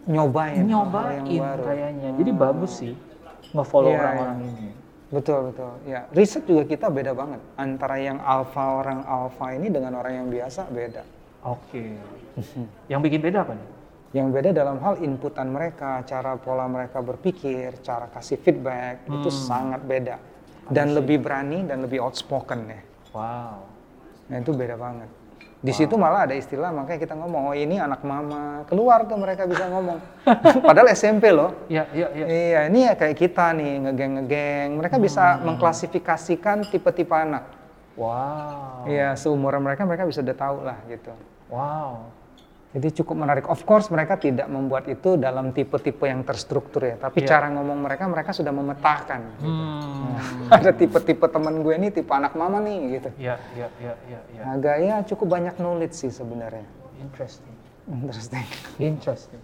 nyobain nyobain kayaknya. Jadi bagus sih nge-follow Iya, orang-orang ini. Betul betul. Ya, riset juga kita beda banget antara yang alpha orang alpha ini dengan orang yang biasa beda. Oke. Yang bikin beda apa nih? Yang beda dalam hal inputan mereka, cara pola mereka berpikir, cara kasih feedback itu Hmm. sangat beda dan lebih berani dan lebih outspoken ya. Wow. Nah itu beda banget. Di situ malah ada istilah makanya kita ngomong oh ini anak mama keluar tuh mereka bisa ngomong. Padahal SMP loh. Iya, iya, iya. Iya ini ya kayak kita nih ngegeng ngegeng. Mereka bisa mengklasifikasikan tipe-tipe anak. Wow. Iya seumuran mereka mereka bisa udah tahu lah gitu. Wow. Jadi cukup menarik. Of course mereka tidak membuat itu dalam tipe-tipe yang terstruktur ya. Tapi Iya. cara ngomong mereka mereka sudah memetakan. gitu. Hmm. Ada tipe-tipe teman gue nih tipe anak mama nih gitu. Iya, iya, iya, iya, iya. Nah, gaya cukup banyak knowledge sih sebenarnya. Interesting. Interesting. Interesting.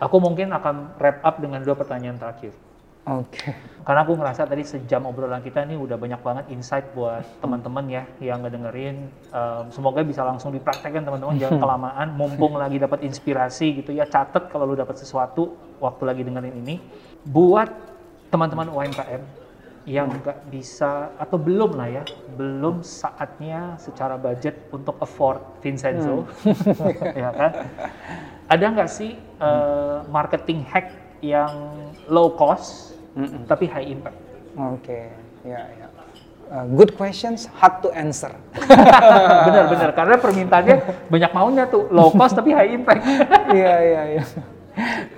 Aku mungkin akan wrap up dengan dua pertanyaan terakhir. Oke. Karena aku ngerasa tadi sejam obrolan kita ini udah banyak banget insight buat teman-teman ya yang ngedengerin. Em, semoga bisa langsung dipraktekkan teman-teman jangan kelamaan. Mumpung lagi dapat inspirasi gitu ya, catet kalau lu dapat sesuatu waktu lagi dengerin ini. Buat teman-teman UMKM yang nggak bisa atau belum lah ya, belum saatnya secara budget untuk afford Vincenzo, ya kan? Ada nggak sih eh, marketing hack yang low cost tapi high impact? Oke. Ya ya. Uh, good questions, hard to answer. Bener-bener karena permintaannya banyak maunya tuh low cost tapi high impact. Iya iya iya.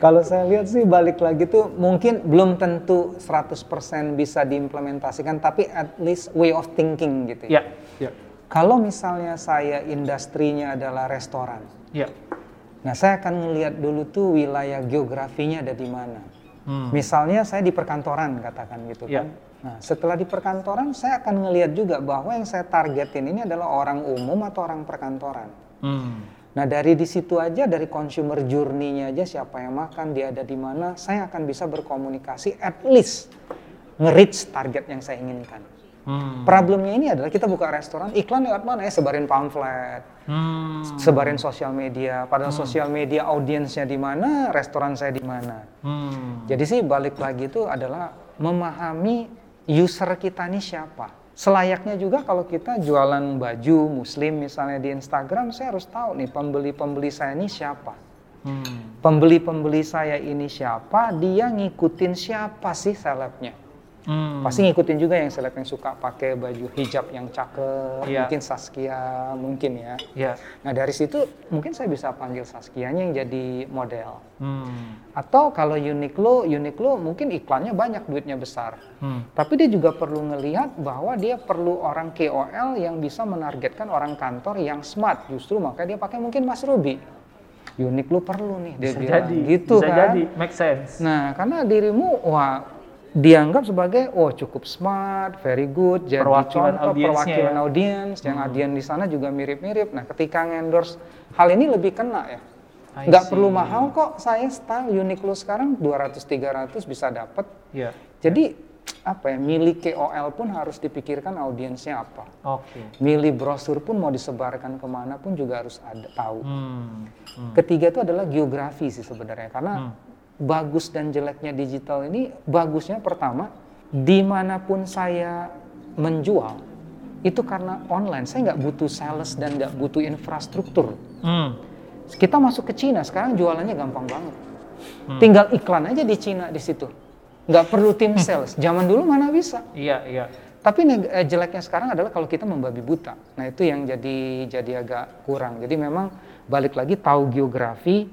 Kalau saya lihat sih balik lagi tuh mungkin belum tentu 100% bisa diimplementasikan tapi at least way of thinking gitu ya. ya, ya, Kalau misalnya saya industrinya adalah restoran. ya. Nah, saya akan ngelihat dulu tuh wilayah geografinya ada di mana. Hmm. Misalnya saya di perkantoran katakan gitu Ya. kan. Nah, setelah di perkantoran saya akan ngelihat juga bahwa yang saya targetin ini adalah orang umum atau orang perkantoran. Hmm. Nah, dari di situ aja dari consumer journey-nya aja siapa yang makan, dia ada di mana, saya akan bisa berkomunikasi at least nge-reach target yang saya inginkan. Hmm. Problemnya ini adalah kita buka restoran, iklan lewat mana ya? Sebarin pamflet, Hmm. sebarin sosial media. Padahal sosial media audiensnya di mana, restoran saya di mana. Hmm. Jadi sih balik lagi itu adalah memahami user kita nih siapa. Selayaknya juga kalau kita jualan baju muslim misalnya di Instagram, saya harus tahu nih pembeli-pembeli saya ini siapa. Hmm. Pembeli-pembeli saya ini siapa, dia ngikutin siapa sih selebnya. Hmm. Pasti ngikutin juga yang seleb yang suka pakai baju hijab yang cakep, Iya. mungkin Saskia, mungkin ya. Ya. Nah dari situ mungkin saya bisa panggil Saskianya yang jadi model. Hmm. Atau kalau Uniqlo, Uniqlo mungkin iklannya banyak duitnya besar. Hmm. Tapi dia juga perlu ngelihat bahwa dia perlu orang KOL yang bisa menargetkan orang kantor yang smart. Justru makanya dia pakai mungkin Mas Ruby. Uniqlo perlu nih dia Bisa bilang jadi. gitu bisa kan. jadi. Make sense. Nah, karena dirimu wah dianggap sebagai oh cukup smart, very good, jadi Perwakilan contoh perwakilan ya. audiens, yang Hmm. audiens di sana juga mirip-mirip. Nah, ketika endorse hal ini lebih kena ya. I Nggak see. perlu mahal kok, saya style Uniqlo sekarang 200-300 bisa dapat. Ya. Jadi apa ya, milih KOL pun harus dipikirkan audiensnya apa. Oke. Milih brosur pun mau disebarkan ke mana pun juga harus ada tahu. Hmm. Hmm. Ketiga itu adalah geografi sih sebenarnya karena Hmm. Bagus dan jeleknya digital ini bagusnya pertama di mana pun saya menjual itu karena online saya nggak butuh sales dan nggak butuh infrastruktur. Hmm. Kita masuk ke Cina sekarang jualannya gampang banget. Hmm. Tinggal iklan aja di Cina di situ. Nggak perlu tim sales. Zaman dulu mana bisa. Iya, iya. Tapi eh, jeleknya sekarang adalah kalau kita membabi buta. Nah itu yang jadi jadi agak kurang. Jadi memang balik lagi tahu geografi,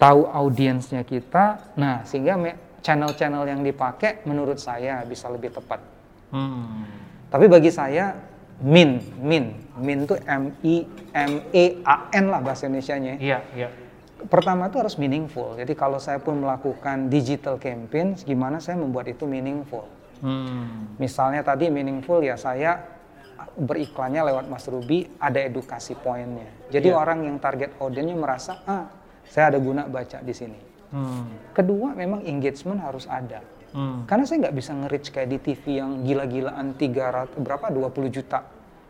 tahu audiensnya kita. Nah sehingga channel-channel yang dipakai menurut saya bisa lebih tepat. Hmm. Tapi bagi saya min, min, min itu M I M E A N lah bahasa Indonesianya. ya. Iya, iya. Pertama itu harus meaningful. Jadi kalau saya pun melakukan digital campaign, gimana saya membuat itu meaningful. Hmm. Misalnya tadi meaningful ya saya beriklannya lewat Mas Ruby ada edukasi poinnya. Jadi Iya. orang yang target audiensnya merasa ah saya ada guna baca di sini. Hmm. Kedua memang engagement harus ada. Hmm. Karena saya nggak bisa nge-reach kayak di TV yang gila-gilaan 300 berapa 20 juta.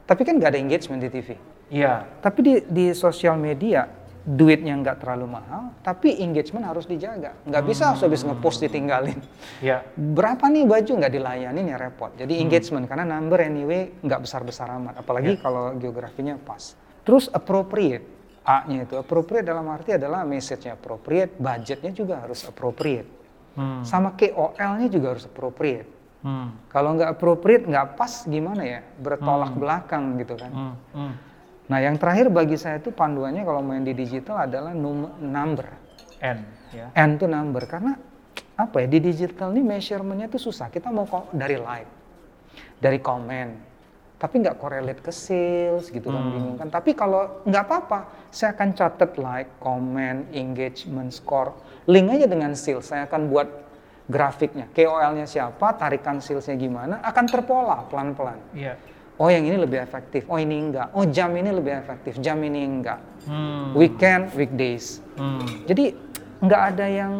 Tapi kan nggak ada engagement di TV. Iya. Tapi di di sosial media duitnya nggak terlalu mahal, tapi engagement harus dijaga. Nggak bisa habis ngepost ditinggalin. Iya. berapa nih baju nggak dilayanin ya repot. Jadi engagement karena number anyway nggak besar-besar amat. Apalagi kalau geografinya pas. Terus appropriate. A-nya itu appropriate dalam arti adalah message-nya appropriate, budgetnya juga harus appropriate. Hmm. Sama KOL-nya juga harus appropriate. Hmm. Kalau nggak appropriate, nggak pas gimana ya? Bertolak belakang gitu kan. Hmm. Hmm. Nah yang terakhir bagi saya itu panduannya kalau main di digital adalah num- number. N. Ya. N itu number karena apa ya di digital ini measurementnya itu susah kita mau dari like dari komen tapi nggak correlate ke sales gitu kan bingung kan. Tapi kalau nggak apa-apa saya akan catat like comment engagement score. Link aja dengan sales. Saya akan buat grafiknya. KOL-nya siapa tarikan salesnya gimana akan terpola pelan-pelan. Iya. oh yang ini lebih efektif. Oh ini enggak. Oh jam ini lebih efektif. Jam ini enggak. Hmm. weekend weekdays. Hmm. jadi nggak ada yang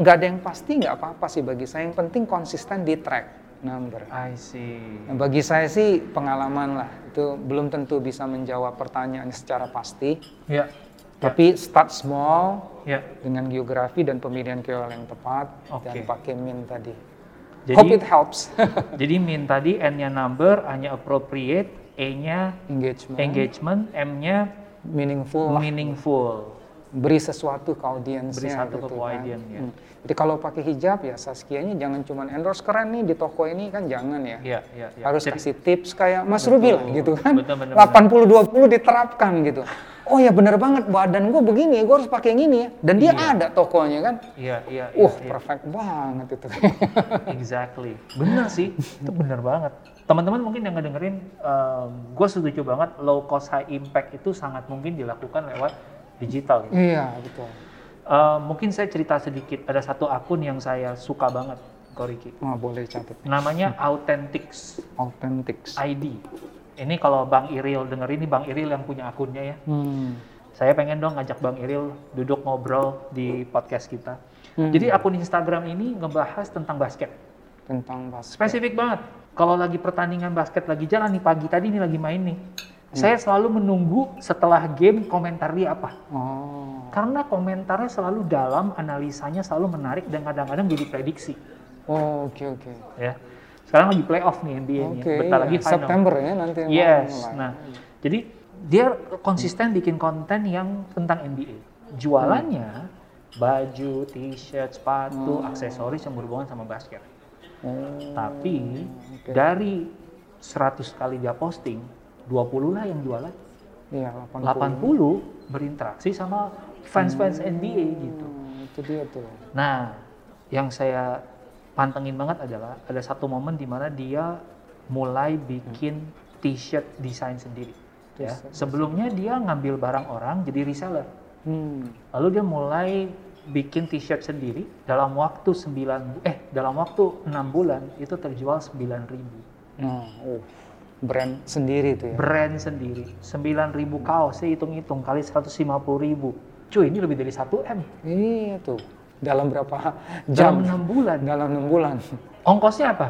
nggak ada yang pasti nggak apa-apa sih bagi saya. Yang penting konsisten di track number. I see. Nah, bagi saya sih pengalaman lah itu belum tentu bisa menjawab pertanyaan secara pasti. Ya. Tapi start small Ya. dengan geografi dan pemilihan KOL yang tepat dan Oke. pakai min tadi. Jadi- Hope it helps. Jadi min tadi N-nya number, A-nya appropriate, E-nya Engagement, engagement, M-nya meaningful lah. meaningful. beri sesuatu ke audiensnya. Beri satu ke gitu kan. audiens, ya. Hmm. Jadi kalau pakai hijab ya Saskianya jangan cuma endorse keren nih di toko ini kan jangan ya. Iya, iya, iya. Harus Jadi- kasih tips kayak Mas Ruby lah gitu kan. Betul, betul, 80-20 diterapkan gitu. Oh ya bener banget badan gue begini, gue harus pakai yang ini ya. Dan dia ada tokonya kan. Iya, iya, iya. Wah iya. perfect banget itu. Exactly. Bener sih, itu bener banget. Teman-teman mungkin yang ngedengerin, gue setuju banget low cost high impact itu sangat mungkin dilakukan lewat digital. Gitu. iya betul. Eh, mungkin saya cerita sedikit, ada satu akun yang saya suka banget, Koriki. Wah boleh catat. Namanya Authentics Authentic. ID. Ini kalau Bang Iril dengerin, ini Bang Iril yang punya akunnya ya. Hmm. Saya pengen dong ngajak Bang Iril duduk ngobrol di podcast kita. Hmm. Jadi akun Instagram ini ngebahas tentang basket. Tentang basket. Spesifik banget. Kalau lagi pertandingan basket lagi jalan nih pagi tadi nih lagi main nih. Saya selalu menunggu setelah game komentar dia apa. Oh. Karena komentarnya selalu dalam, analisanya selalu menarik dan kadang-kadang jadi prediksi. Oh, oke oke. Ya. Sekarang lagi playoff nih NBA nya. Oke, Bentar iya. lagi final. September ya nanti Yes. mulai. Nah, jadi dia konsisten bikin konten yang tentang NBA. Jualannya baju, t-shirt, sepatu, Hmm. aksesoris yang berhubungan sama basket. Oh, Tapi oke. dari 100 kali dia posting, 20 lah yang jualan. Iya, 80. 80 berinteraksi sama fans-fans NBA gitu. Hmm, itu dia tuh. Nah, yang saya pantengin banget adalah ada satu momen di mana dia mulai bikin t-shirt desain sendiri. Ya. Sebelumnya dia ngambil barang orang jadi reseller. Hmm. Lalu dia mulai bikin t-shirt sendiri dalam waktu 9 eh dalam waktu 6 bulan itu terjual 9.000 Nah, oh, brand sendiri tuh ya. brand sendiri 9.000 kaos saya hitung-hitung kali 150.000 cuy ini lebih dari 1 m Iya tuh. Dalam berapa dalam jam? 6 bulan Dalam enam bulan. ongkosnya apa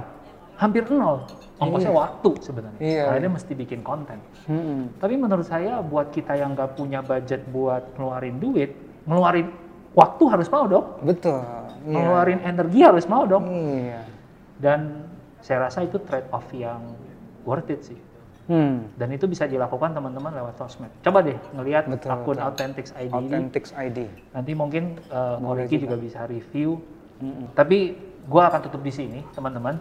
hampir nol ongkosnya waktu sebenarnya Iya, karena iya. dia mesti bikin konten Hmm. tapi menurut saya buat kita yang nggak punya budget buat ngeluarin duit ngeluarin waktu harus mau dong Betul. Iya. ngeluarin energi harus mau dong Iya. dan saya rasa itu trade off yang worth it sih Hmm. dan itu bisa dilakukan teman-teman lewat sosmed coba deh ngelihat Betul, akun betul. Authentics ID Authentics ID. nanti mungkin uh, Koriki juga. bisa review Mm-mm. tapi gua akan tutup di sini teman-teman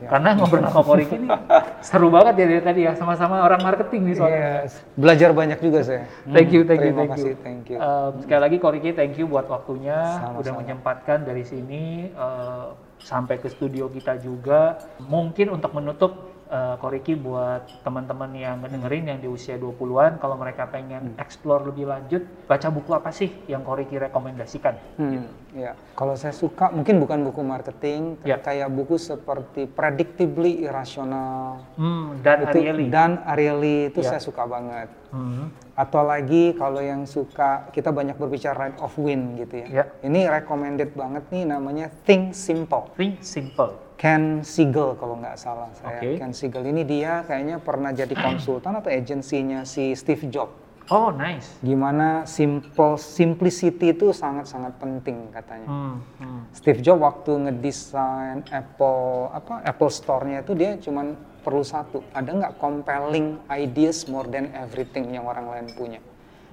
karena ngobrol sama Koriki ini seru banget ya dari tadi ya sama-sama orang marketing nih soalnya Yes. Belajar banyak juga saya. Thank you, thank you, Terima thank kasih, you. thank you. Um, sekali lagi Koriki, thank you buat waktunya, Sama-sama. udah menyempatkan dari sini uh, sampai ke studio kita juga. Mungkin untuk menutup uh, Koriki buat teman-teman yang ngedengerin yang di usia 20-an, kalau mereka pengen Hmm. explore lebih lanjut, baca buku apa sih yang Koriki rekomendasikan? Hmm, ya. Kalau saya suka mungkin bukan buku marketing, Ya. kayak buku seperti Predictably Irrational Hmm, dan itu Ariely. dan Ariely itu Ya. saya suka banget. Hmm, Atau lagi kalau yang suka kita banyak berbicara right of win gitu ya. Ya. Ini recommended banget nih namanya Think Simple. think simple. Ken Siegel kalau nggak salah saya. Oke. Ken Siegel ini dia kayaknya pernah jadi konsultan atau agensinya si Steve Jobs. Oh, nice. Gimana simple simplicity itu sangat-sangat penting katanya. Hmm, hmm. Steve Jobs waktu ngedesain Apple apa Apple Store-nya itu dia cuman perlu satu, ada nggak compelling ideas more than everything yang orang lain punya.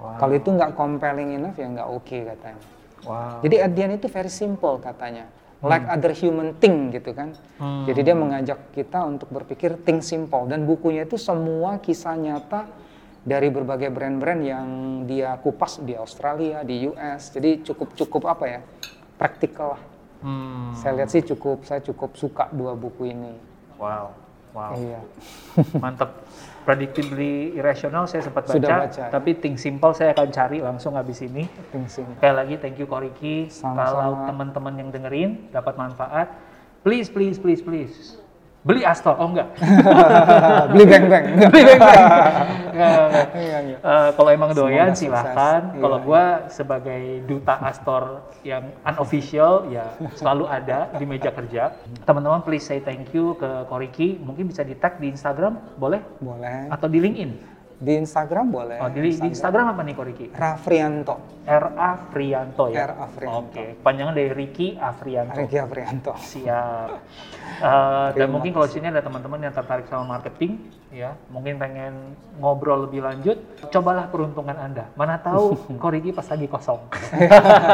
Wow. Kalau itu nggak compelling enough ya nggak oke katanya. Wow. Jadi end itu very simple katanya. Like other human thing gitu kan. Hmm. Jadi dia mengajak kita untuk berpikir think simple dan bukunya itu semua kisah nyata dari berbagai brand-brand yang dia kupas di Australia, di US. Jadi cukup cukup apa ya? Praktikal lah. Hmm, Saya lihat sih cukup saya cukup suka dua buku ini. wow. Wow. Iya. Mantap. Predictably Irrational saya sempat baca, Sudah baca, ya? tapi Think Simple saya akan cari langsung habis ini. Think simple. Sekali lagi thank you Koriki. Kalau teman-teman yang dengerin dapat manfaat, please please please please beli Astor. Oh enggak. Beli beng-beng. beli beng-beng. Enggak. Iya, iya. Eh, kalau emang doyan Semoga silahkan. sukses. Kalau Iya, gua sebagai duta Astor yang unofficial ya selalu ada di meja kerja. Teman-teman please say thank you ke Koriki. Mungkin bisa di tag di Instagram, boleh? Boleh. Atau di LinkedIn? Di Instagram boleh. Oh, di, di Instagram apa nih Koriki? Rafrianto. R.A. Frianto ya? R.A. Frianto. Oke, panjangan dari Ricky Afrianto. Riki Afrianto. Siap. Eh, dan mungkin kalau sini ada teman-teman yang tertarik sama marketing, ya, mungkin pengen ngobrol lebih lanjut, cobalah peruntungan Anda. Mana tahu Koriki pas lagi kosong.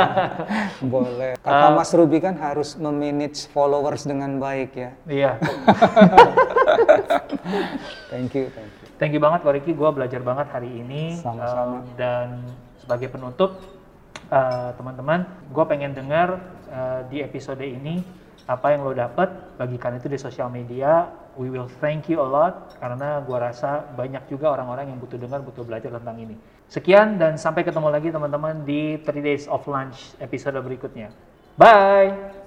Boleh. Kata Mas Ruby kan harus memanage followers dengan baik ya. Iya. Thank you, thank you. Thank you banget Koriki, gue belajar banget hari ini. Sama-sama. Eh, dan sebagai penutup, eh, teman-teman, gue pengen dengar eh, di episode ini apa yang lo dapat, bagikan itu di sosial media. We will thank you a lot karena gue rasa banyak juga orang-orang yang butuh dengar, butuh belajar tentang ini. Sekian dan sampai ketemu lagi teman-teman di 3 Days of Lunch episode berikutnya. Bye.